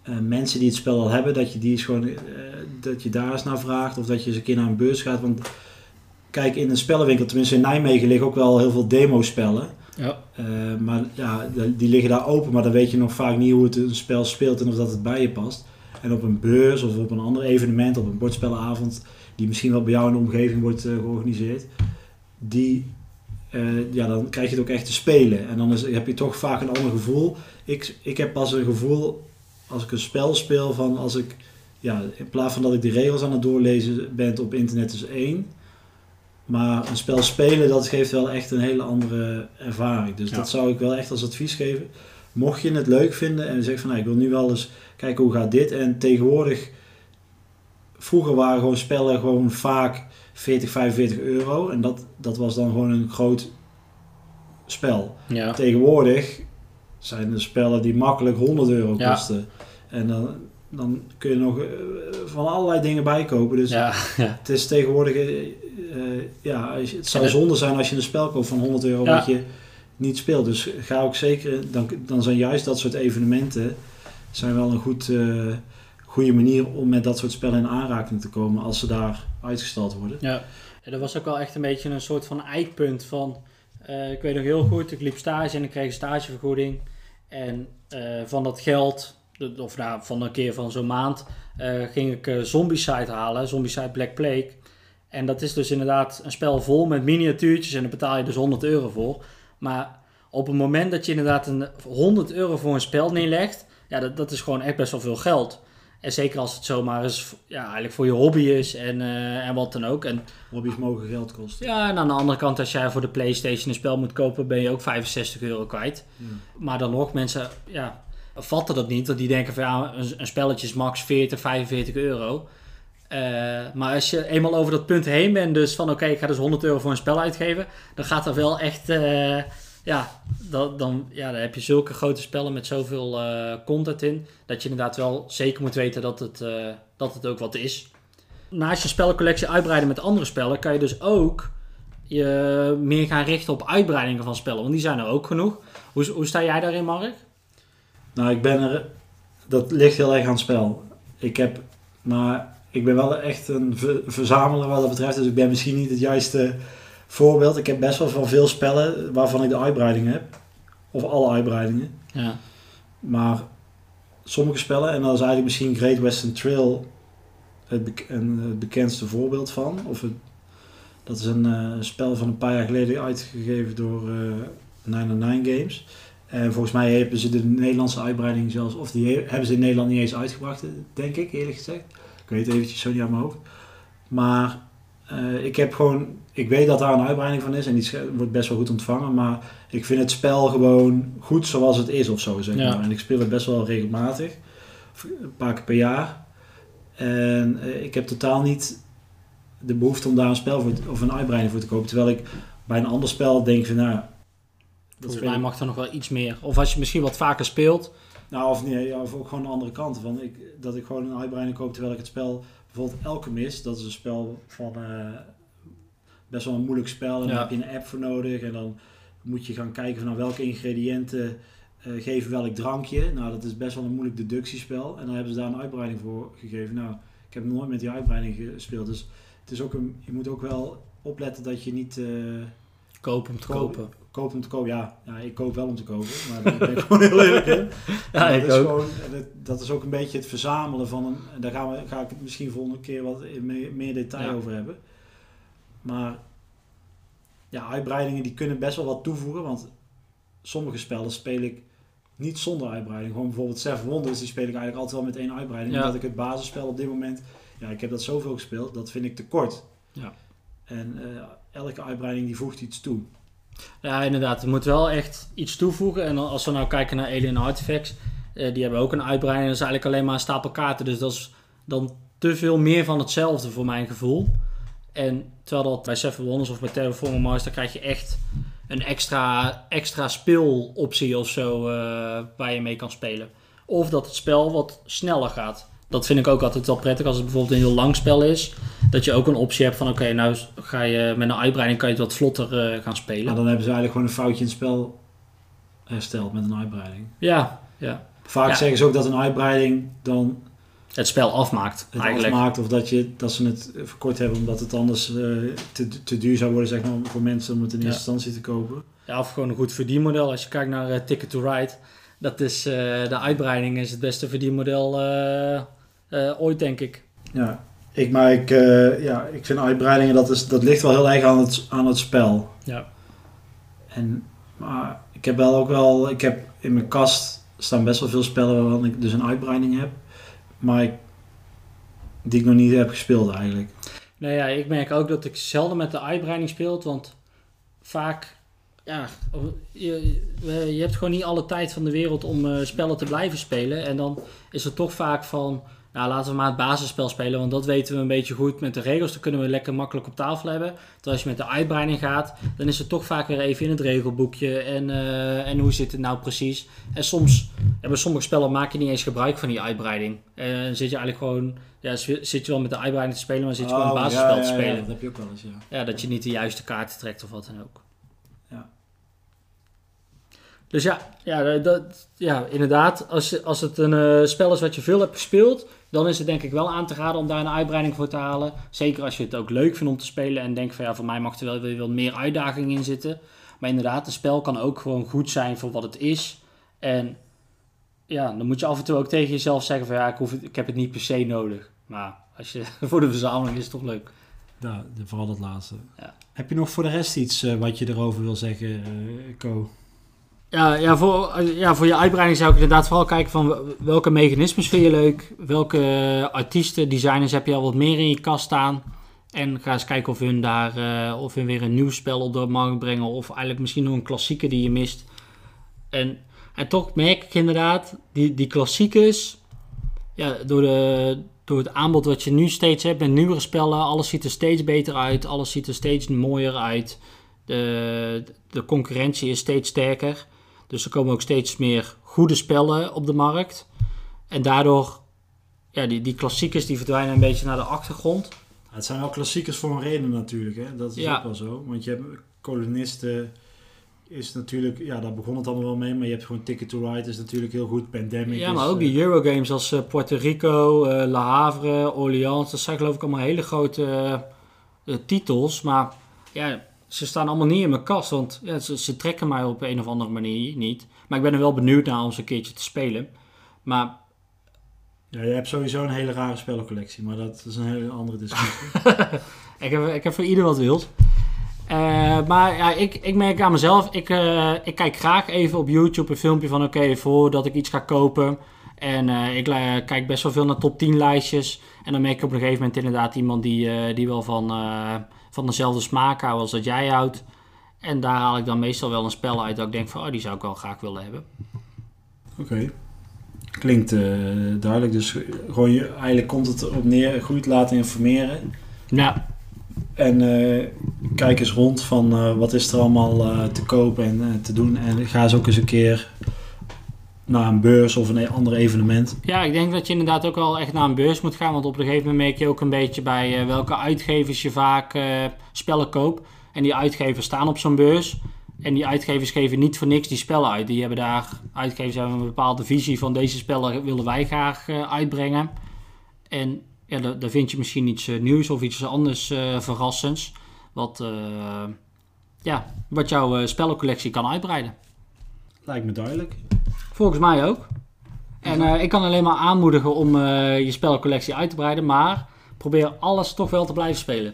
eh, mensen die het spel al hebben, dat je die eens gewoon, eh, dat je daar eens naar vraagt of dat je eens een keer naar een beurs gaat. Want kijk, in een spellenwinkel, tenminste in Nijmegen, liggen ook wel heel veel demo-spellen. Ja. Eh, maar ja, die liggen daar open, maar dan weet je nog vaak niet hoe het een spel speelt en of dat het bij je past. En op een beurs of op een ander evenement, op een bordspellenavond, die misschien wel bij jou in de omgeving wordt georganiseerd, die, eh, ja, dan krijg je het ook echt te spelen. En dan is, heb je toch vaak een ander gevoel. Ik, ik heb pas een gevoel als ik een spel speel van als ik, ja, in plaats van dat ik de regels aan het doorlezen ben op internet is één. Maar een spel spelen, dat geeft wel echt een hele andere ervaring. Dus Ja. dat zou ik wel echt als advies geven. Mocht je het leuk vinden en je zegt van nou, ik wil nu wel eens kijken hoe gaat dit. En tegenwoordig, vroeger waren gewoon spellen gewoon vaak 40, 45 euro. En dat, dat was dan gewoon een groot spel. Ja. Tegenwoordig zijn er spellen die makkelijk 100 euro Ja. kosten. En dan, dan kun je nog eh, van allerlei dingen bijkopen. Dus Ja, ja. het is tegenwoordig, eh, eh, ja, het zou zonde zijn als je een spel koopt van 100 euro wat je niet speelt. Dus ga ook zeker, dan, dan zijn juist dat soort evenementen zijn wel een goed, goede manier om met dat soort spellen in aanraking te komen als ze daar uitgestald worden. Ja. ja, dat was ook wel echt een beetje een soort van eikpunt van... eh, ik weet nog heel goed, ik liep stage en ik kreeg een stagevergoeding. En eh, van dat geld, of nou, van een keer van zo'n maand, eh, ging ik Zombicide halen. Zombicide Black Plague. En dat is dus inderdaad een spel vol met miniatuurtjes en daar betaal je dus 100 euro voor. Maar op het moment dat je inderdaad een 100 euro voor een spel neerlegt, ja, dat, dat is gewoon echt best wel veel geld. En zeker als het zomaar eens ja, eigenlijk voor je hobby is en, eh, en wat dan ook. En Hobby's mogen geld kosten. ja, en aan de andere kant, als jij voor de PlayStation een spel moet kopen, ben je ook 65 euro kwijt. Ja. Maar dan nog, mensen ja, vatten dat niet. Want die denken van ja, een, een spelletje is max 40, 45 euro. Eh, maar als je eenmaal over dat punt heen bent, dus van oké, ik ga dus 100 euro voor een spel uitgeven, dan gaat er wel echt, eh, ja, dan, ja, dan heb je zulke grote spellen met zoveel eh, content in, dat je inderdaad wel zeker moet weten dat het, eh, dat het ook wat is. Naast je spellencollectie uitbreiden met andere spellen, kan je dus ook je meer gaan richten op uitbreidingen van spellen, want die zijn er ook genoeg. Hoe, hoe sta jij daarin, Mark? Nou, ik ben er. Dat ligt heel erg aan het spel. Ik heb. Maar ik ben wel echt een ver- verzamelaar wat dat betreft. Dus ik ben misschien niet het juiste voorbeeld. Ik heb best wel van veel spellen waarvan ik de uitbreiding heb. Of alle uitbreidingen. Ja. Maar sommige spellen, en dat is eigenlijk misschien Great Western Trail het, bek- een, het bekendste voorbeeld van. Of het, dat is een eh, spel van een paar jaar geleden uitgegeven door eh 909 Games. En volgens mij hebben ze de Nederlandse uitbreiding zelfs, of die he- hebben ze in Nederland niet eens uitgebracht, denk ik eerlijk gezegd. Ik weet het eventjes zo niet aan mijn hoofd. Maar eh, ik heb gewoon, ik weet dat daar een uitbreiding van is en die sch- wordt best wel goed ontvangen. Maar ik vind het spel gewoon goed zoals het is of zo, zeg Ja. maar. En ik speel het best wel regelmatig, een paar keer per jaar. En eh, ik heb totaal niet de behoefte om daar een spel voor of een uitbreiding voor te kopen. Terwijl ik bij een ander spel denk van, nou, dat Volgens mij mag er nog wel iets meer. Of als je misschien wat vaker speelt. nou, of, nee, of ook gewoon de andere kant. Van ik, dat ik gewoon een uitbreiding koop terwijl ik het spel... Bijvoorbeeld Alchemist, dat is een spel van... eh, best wel een moeilijk spel. En Ja. daar heb je een app voor nodig. En dan moet je gaan kijken van nou, welke ingrediënten eh, geven welk drankje. Nou, dat is best wel een moeilijk deductiespel. En dan hebben ze daar een uitbreiding voor gegeven. Nou, ik heb nooit met die uitbreiding gespeeld. Dus het is ook een, je moet ook wel opletten dat je niet... eh Koop om te kopen. Koopt om te kopen. Ja, ja, ik koop wel om te kopen. Maar daar ben ik gewoon heel eerlijk in. Ja, dat ik is ook. Gewoon, dat, dat is ook een beetje het verzamelen van een. en Daar gaan we, ga ik het misschien volgende keer wat meer, meer detail Ja. over hebben. Maar ja, uitbreidingen die kunnen best wel wat toevoegen. Want sommige spellen speel ik niet zonder uitbreiding. Gewoon bijvoorbeeld Seven Wonders, die speel ik eigenlijk altijd wel met één uitbreiding. Ja. Omdat ik het basisspel op dit moment. Ja, ik heb dat zoveel gespeeld, dat vind ik te kort. Ja. En eh, elke uitbreiding die voegt iets toe. Ja, inderdaad. Er moet wel echt iets toevoegen. En als we nou kijken naar Alien Artifacts, eh, die hebben ook een uitbreiding. Dat is eigenlijk alleen maar een stapel kaarten. Dus dat is dan te veel meer van hetzelfde voor mijn gevoel. En terwijl dat bij Seven Wonders of bij Terraforming Mars, dan krijg je echt een extra, extra speeloptie of zo eh, waar je mee kan spelen. Of dat het spel wat sneller gaat. Dat vind ik ook altijd wel prettig als het bijvoorbeeld een heel lang spel is. Dat je ook een optie hebt van oké, nou ga je met een uitbreiding kan je het wat vlotter eh, gaan spelen. Maar dan hebben ze eigenlijk gewoon een foutje in het spel hersteld met een uitbreiding. Ja, ja. Vaak Ja. zeggen ze ook dat een uitbreiding dan Het spel afmaakt het eigenlijk. afmaakt of dat, je, dat ze het verkort hebben omdat het anders eh, te, te duur zou worden zeg maar, voor mensen om het in Ja. eerste instantie te kopen. Ja, of gewoon een goed verdienmodel. Als je kijkt naar eh, Ticket to Ride, dat is de uitbreiding is het beste verdienmodel eh, ooit denk ik. Ja, ik, maar ik, eh, ja, ik vind uitbreidingen, dat, is, dat ligt wel heel erg aan het, aan het spel. Ja. En, maar ik heb wel ook wel, ik heb in mijn kast staan best wel veel spellen waarvan ik dus een uitbreiding heb. Maar ik, die ik nog niet heb gespeeld eigenlijk. Nou ja, ik merk ook dat ik zelden met de uitbreiding speel, want vaak, ja, je, je hebt gewoon niet alle tijd van de wereld om eh, spellen te blijven spelen. En dan is het toch vaak van, nou laten we maar het basisspel spelen, want dat weten we een beetje goed met de regels. Dan kunnen we lekker makkelijk op tafel hebben. Terwijl als je met de uitbreiding gaat, dan is het toch vaak weer even in het regelboekje en, eh, en hoe zit het nou precies. En soms, ja, bij sommige spellen maak je niet eens gebruik van die uitbreiding. En zit je eigenlijk gewoon, ja, zit je wel met de uitbreiding te spelen, maar zit je gewoon het Oh, basisspel ja, te spelen. Ja, dat heb je ook wel eens, ja. Ja, dat je niet de juiste kaarten trekt of wat dan ook. Ja. Dus ja, ja, dat, ja inderdaad. Als, als het een eh, spel is wat je veel hebt gespeeld, dan is het denk ik wel aan te raden om daar een uitbreiding voor te halen. Zeker als je het ook leuk vindt om te spelen en denkt van ja, voor mij mag er wel weer wat meer uitdaging in zitten. Maar inderdaad, een spel kan ook gewoon goed zijn voor wat het is. En ja, dan moet je af en toe ook tegen jezelf zeggen van ja, ik, hoef het, ik heb het niet per se nodig. Maar als je, voor de verzameling is het toch leuk. Ja, vooral dat laatste. Ja. Heb je nog voor de rest iets eh, wat je erover wil zeggen, eh Co? Ja, ja, voor, ja, voor je uitbreiding zou ik inderdaad vooral kijken van wel- welke mechanismes vind je leuk. Welke artiesten, designers heb je al wat meer in je kast staan. En ga eens kijken of hun daar eh, of hun weer een nieuw spel op de markt brengen. Of eigenlijk misschien nog een klassieker die je mist. En, en toch merk ik inderdaad, die, die klassiekers, ja, door, de, door het aanbod wat je nu steeds hebt met nieuwere spellen, alles ziet er steeds beter uit. Alles ziet er steeds mooier uit. De, de concurrentie is steeds sterker. Dus er komen ook steeds meer goede spellen op de markt. En daardoor, ja, die, die klassiekers die verdwijnen een beetje naar de achtergrond. Het zijn wel klassiekers voor een reden natuurlijk, hè? dat is Ja. ook wel zo. Want je hebt kolonisten, is natuurlijk, ja, daar begon het allemaal wel mee, maar je hebt gewoon Ticket to Ride is natuurlijk heel goed, Pandemic Ja, is, maar ook eh, die Eurogames als eh, Puerto Rico, eh, La Havre, Orleans. Dat zijn geloof ik allemaal hele grote eh, eh, titels. Maar ja, ze staan allemaal niet in mijn kast. Want ja, ze, ze trekken mij op een of andere manier niet. Maar ik ben er wel benieuwd naar om ze een keertje te spelen. Maar Ja, je hebt sowieso een hele rare spellencollectie, maar dat is een hele andere discussie. Ik heb, ik heb voor ieder wat wils. Eh, maar ja, ik, ik merk aan mezelf, ik, eh, ik kijk graag even op YouTube een filmpje van oké, voordat ik iets ga kopen. En eh, ik kijk best wel veel naar top 10 lijstjes. En dan merk ik op een gegeven moment inderdaad iemand die, die wel van, van dezelfde smaak houdt als dat jij houdt. En daar haal ik dan meestal wel een spel uit dat ik denk van, oh, die zou ik wel graag willen hebben. Oké. Klinkt eh, duidelijk, dus gewoon je, eigenlijk komt het erop neer, goed laten informeren. Ja, En eh, kijk eens rond van eh, wat is er allemaal te kopen en te doen. En ga eens ook eens een keer naar een beurs of een ander evenement. Ja, ik denk dat je inderdaad ook wel echt naar een beurs moet gaan. Want op een gegeven moment merk je ook een beetje bij eh, welke uitgevers je vaak eh, spellen koopt. En die uitgevers staan op zo'n beurs. En die uitgevers geven niet voor niks die spellen uit. Die hebben daar, uitgevers hebben een bepaalde visie van deze spellen willen wij graag uh, uitbrengen. En ja, daar, vind je misschien iets nieuws of iets anders verrassends. Wat, ja, wat jouw spellencollectie kan uitbreiden. Lijkt me duidelijk. Volgens mij ook. En ik kan alleen maar aanmoedigen om je spellencollectie uit te breiden. Maar probeer alles toch wel te blijven spelen.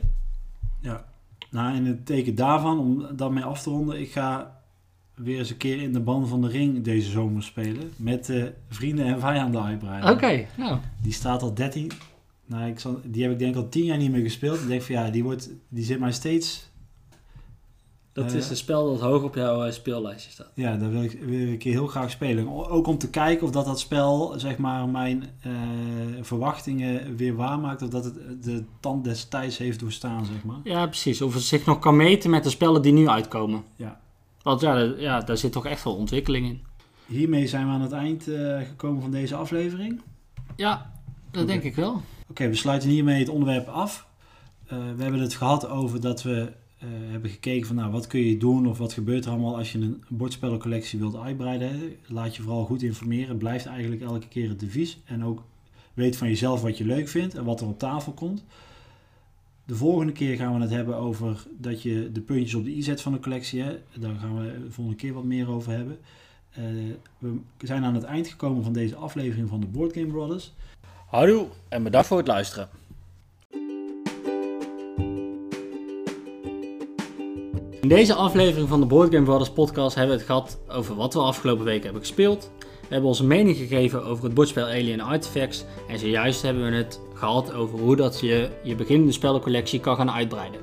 Ja, nou in het teken daarvan, om daarmee af te ronden, ik ga weer eens een keer in de band van de ring deze zomer spelen. Met uh, vrienden en vijanden uitbreiden. Oké, nou. Die staat al 13. Nou, ik zal, die heb ik denk al 10 jaar niet meer gespeeld. Ik denk van ja, die, wordt, die zit mij steeds dat is een spel dat hoog op jouw uh, speellijstje staat. Ja, daar wil ik, wil ik heel graag spelen. Ook om te kijken of dat dat spel zeg maar, mijn uh, verwachtingen weer waarmaakt. Of dat het de tand des tijds heeft doorstaan, zeg maar. Ja, precies. Of het zich nog kan meten met de spellen die nu uitkomen. Ja. Want ja, ja daar zit toch echt wel ontwikkeling in. Hiermee zijn we aan het eind uh, gekomen van deze aflevering. Ja, dat denk ik wel. Oké, we sluiten hiermee het onderwerp af. we hebben het gehad over dat we uh, hebben gekeken van nou, wat kun je doen of wat gebeurt er allemaal als je een bordspellencollectie wilt uitbreiden. Laat je vooral goed informeren. Blijft eigenlijk elke keer het devies. En ook weet van jezelf wat je leuk vindt en wat er op tafel komt. De volgende keer gaan we het hebben over dat je de puntjes op de i zet van de collectie. Hè. Daar gaan we de volgende keer wat meer over hebben. Uh, we zijn aan het eind gekomen van deze aflevering van de Board Game Brothers. Houdoe en bedankt voor het luisteren. In deze aflevering van de Board Game Brothers podcast hebben we het gehad over wat we afgelopen week hebben gespeeld. We hebben onze mening gegeven over het bordspel Alien Artifacts en zojuist hebben we het gehad over hoe dat je je beginnende spellencollectie kan gaan uitbreiden.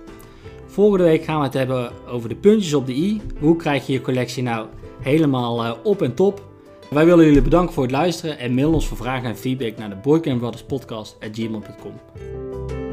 Volgende week gaan we het hebben over de puntjes op de i. Hoe krijg je je collectie nou helemaal uh, op en top? Wij willen jullie bedanken voor het luisteren en mail ons voor vragen en feedback naar de Board Game Brothers podcast at gmail.com.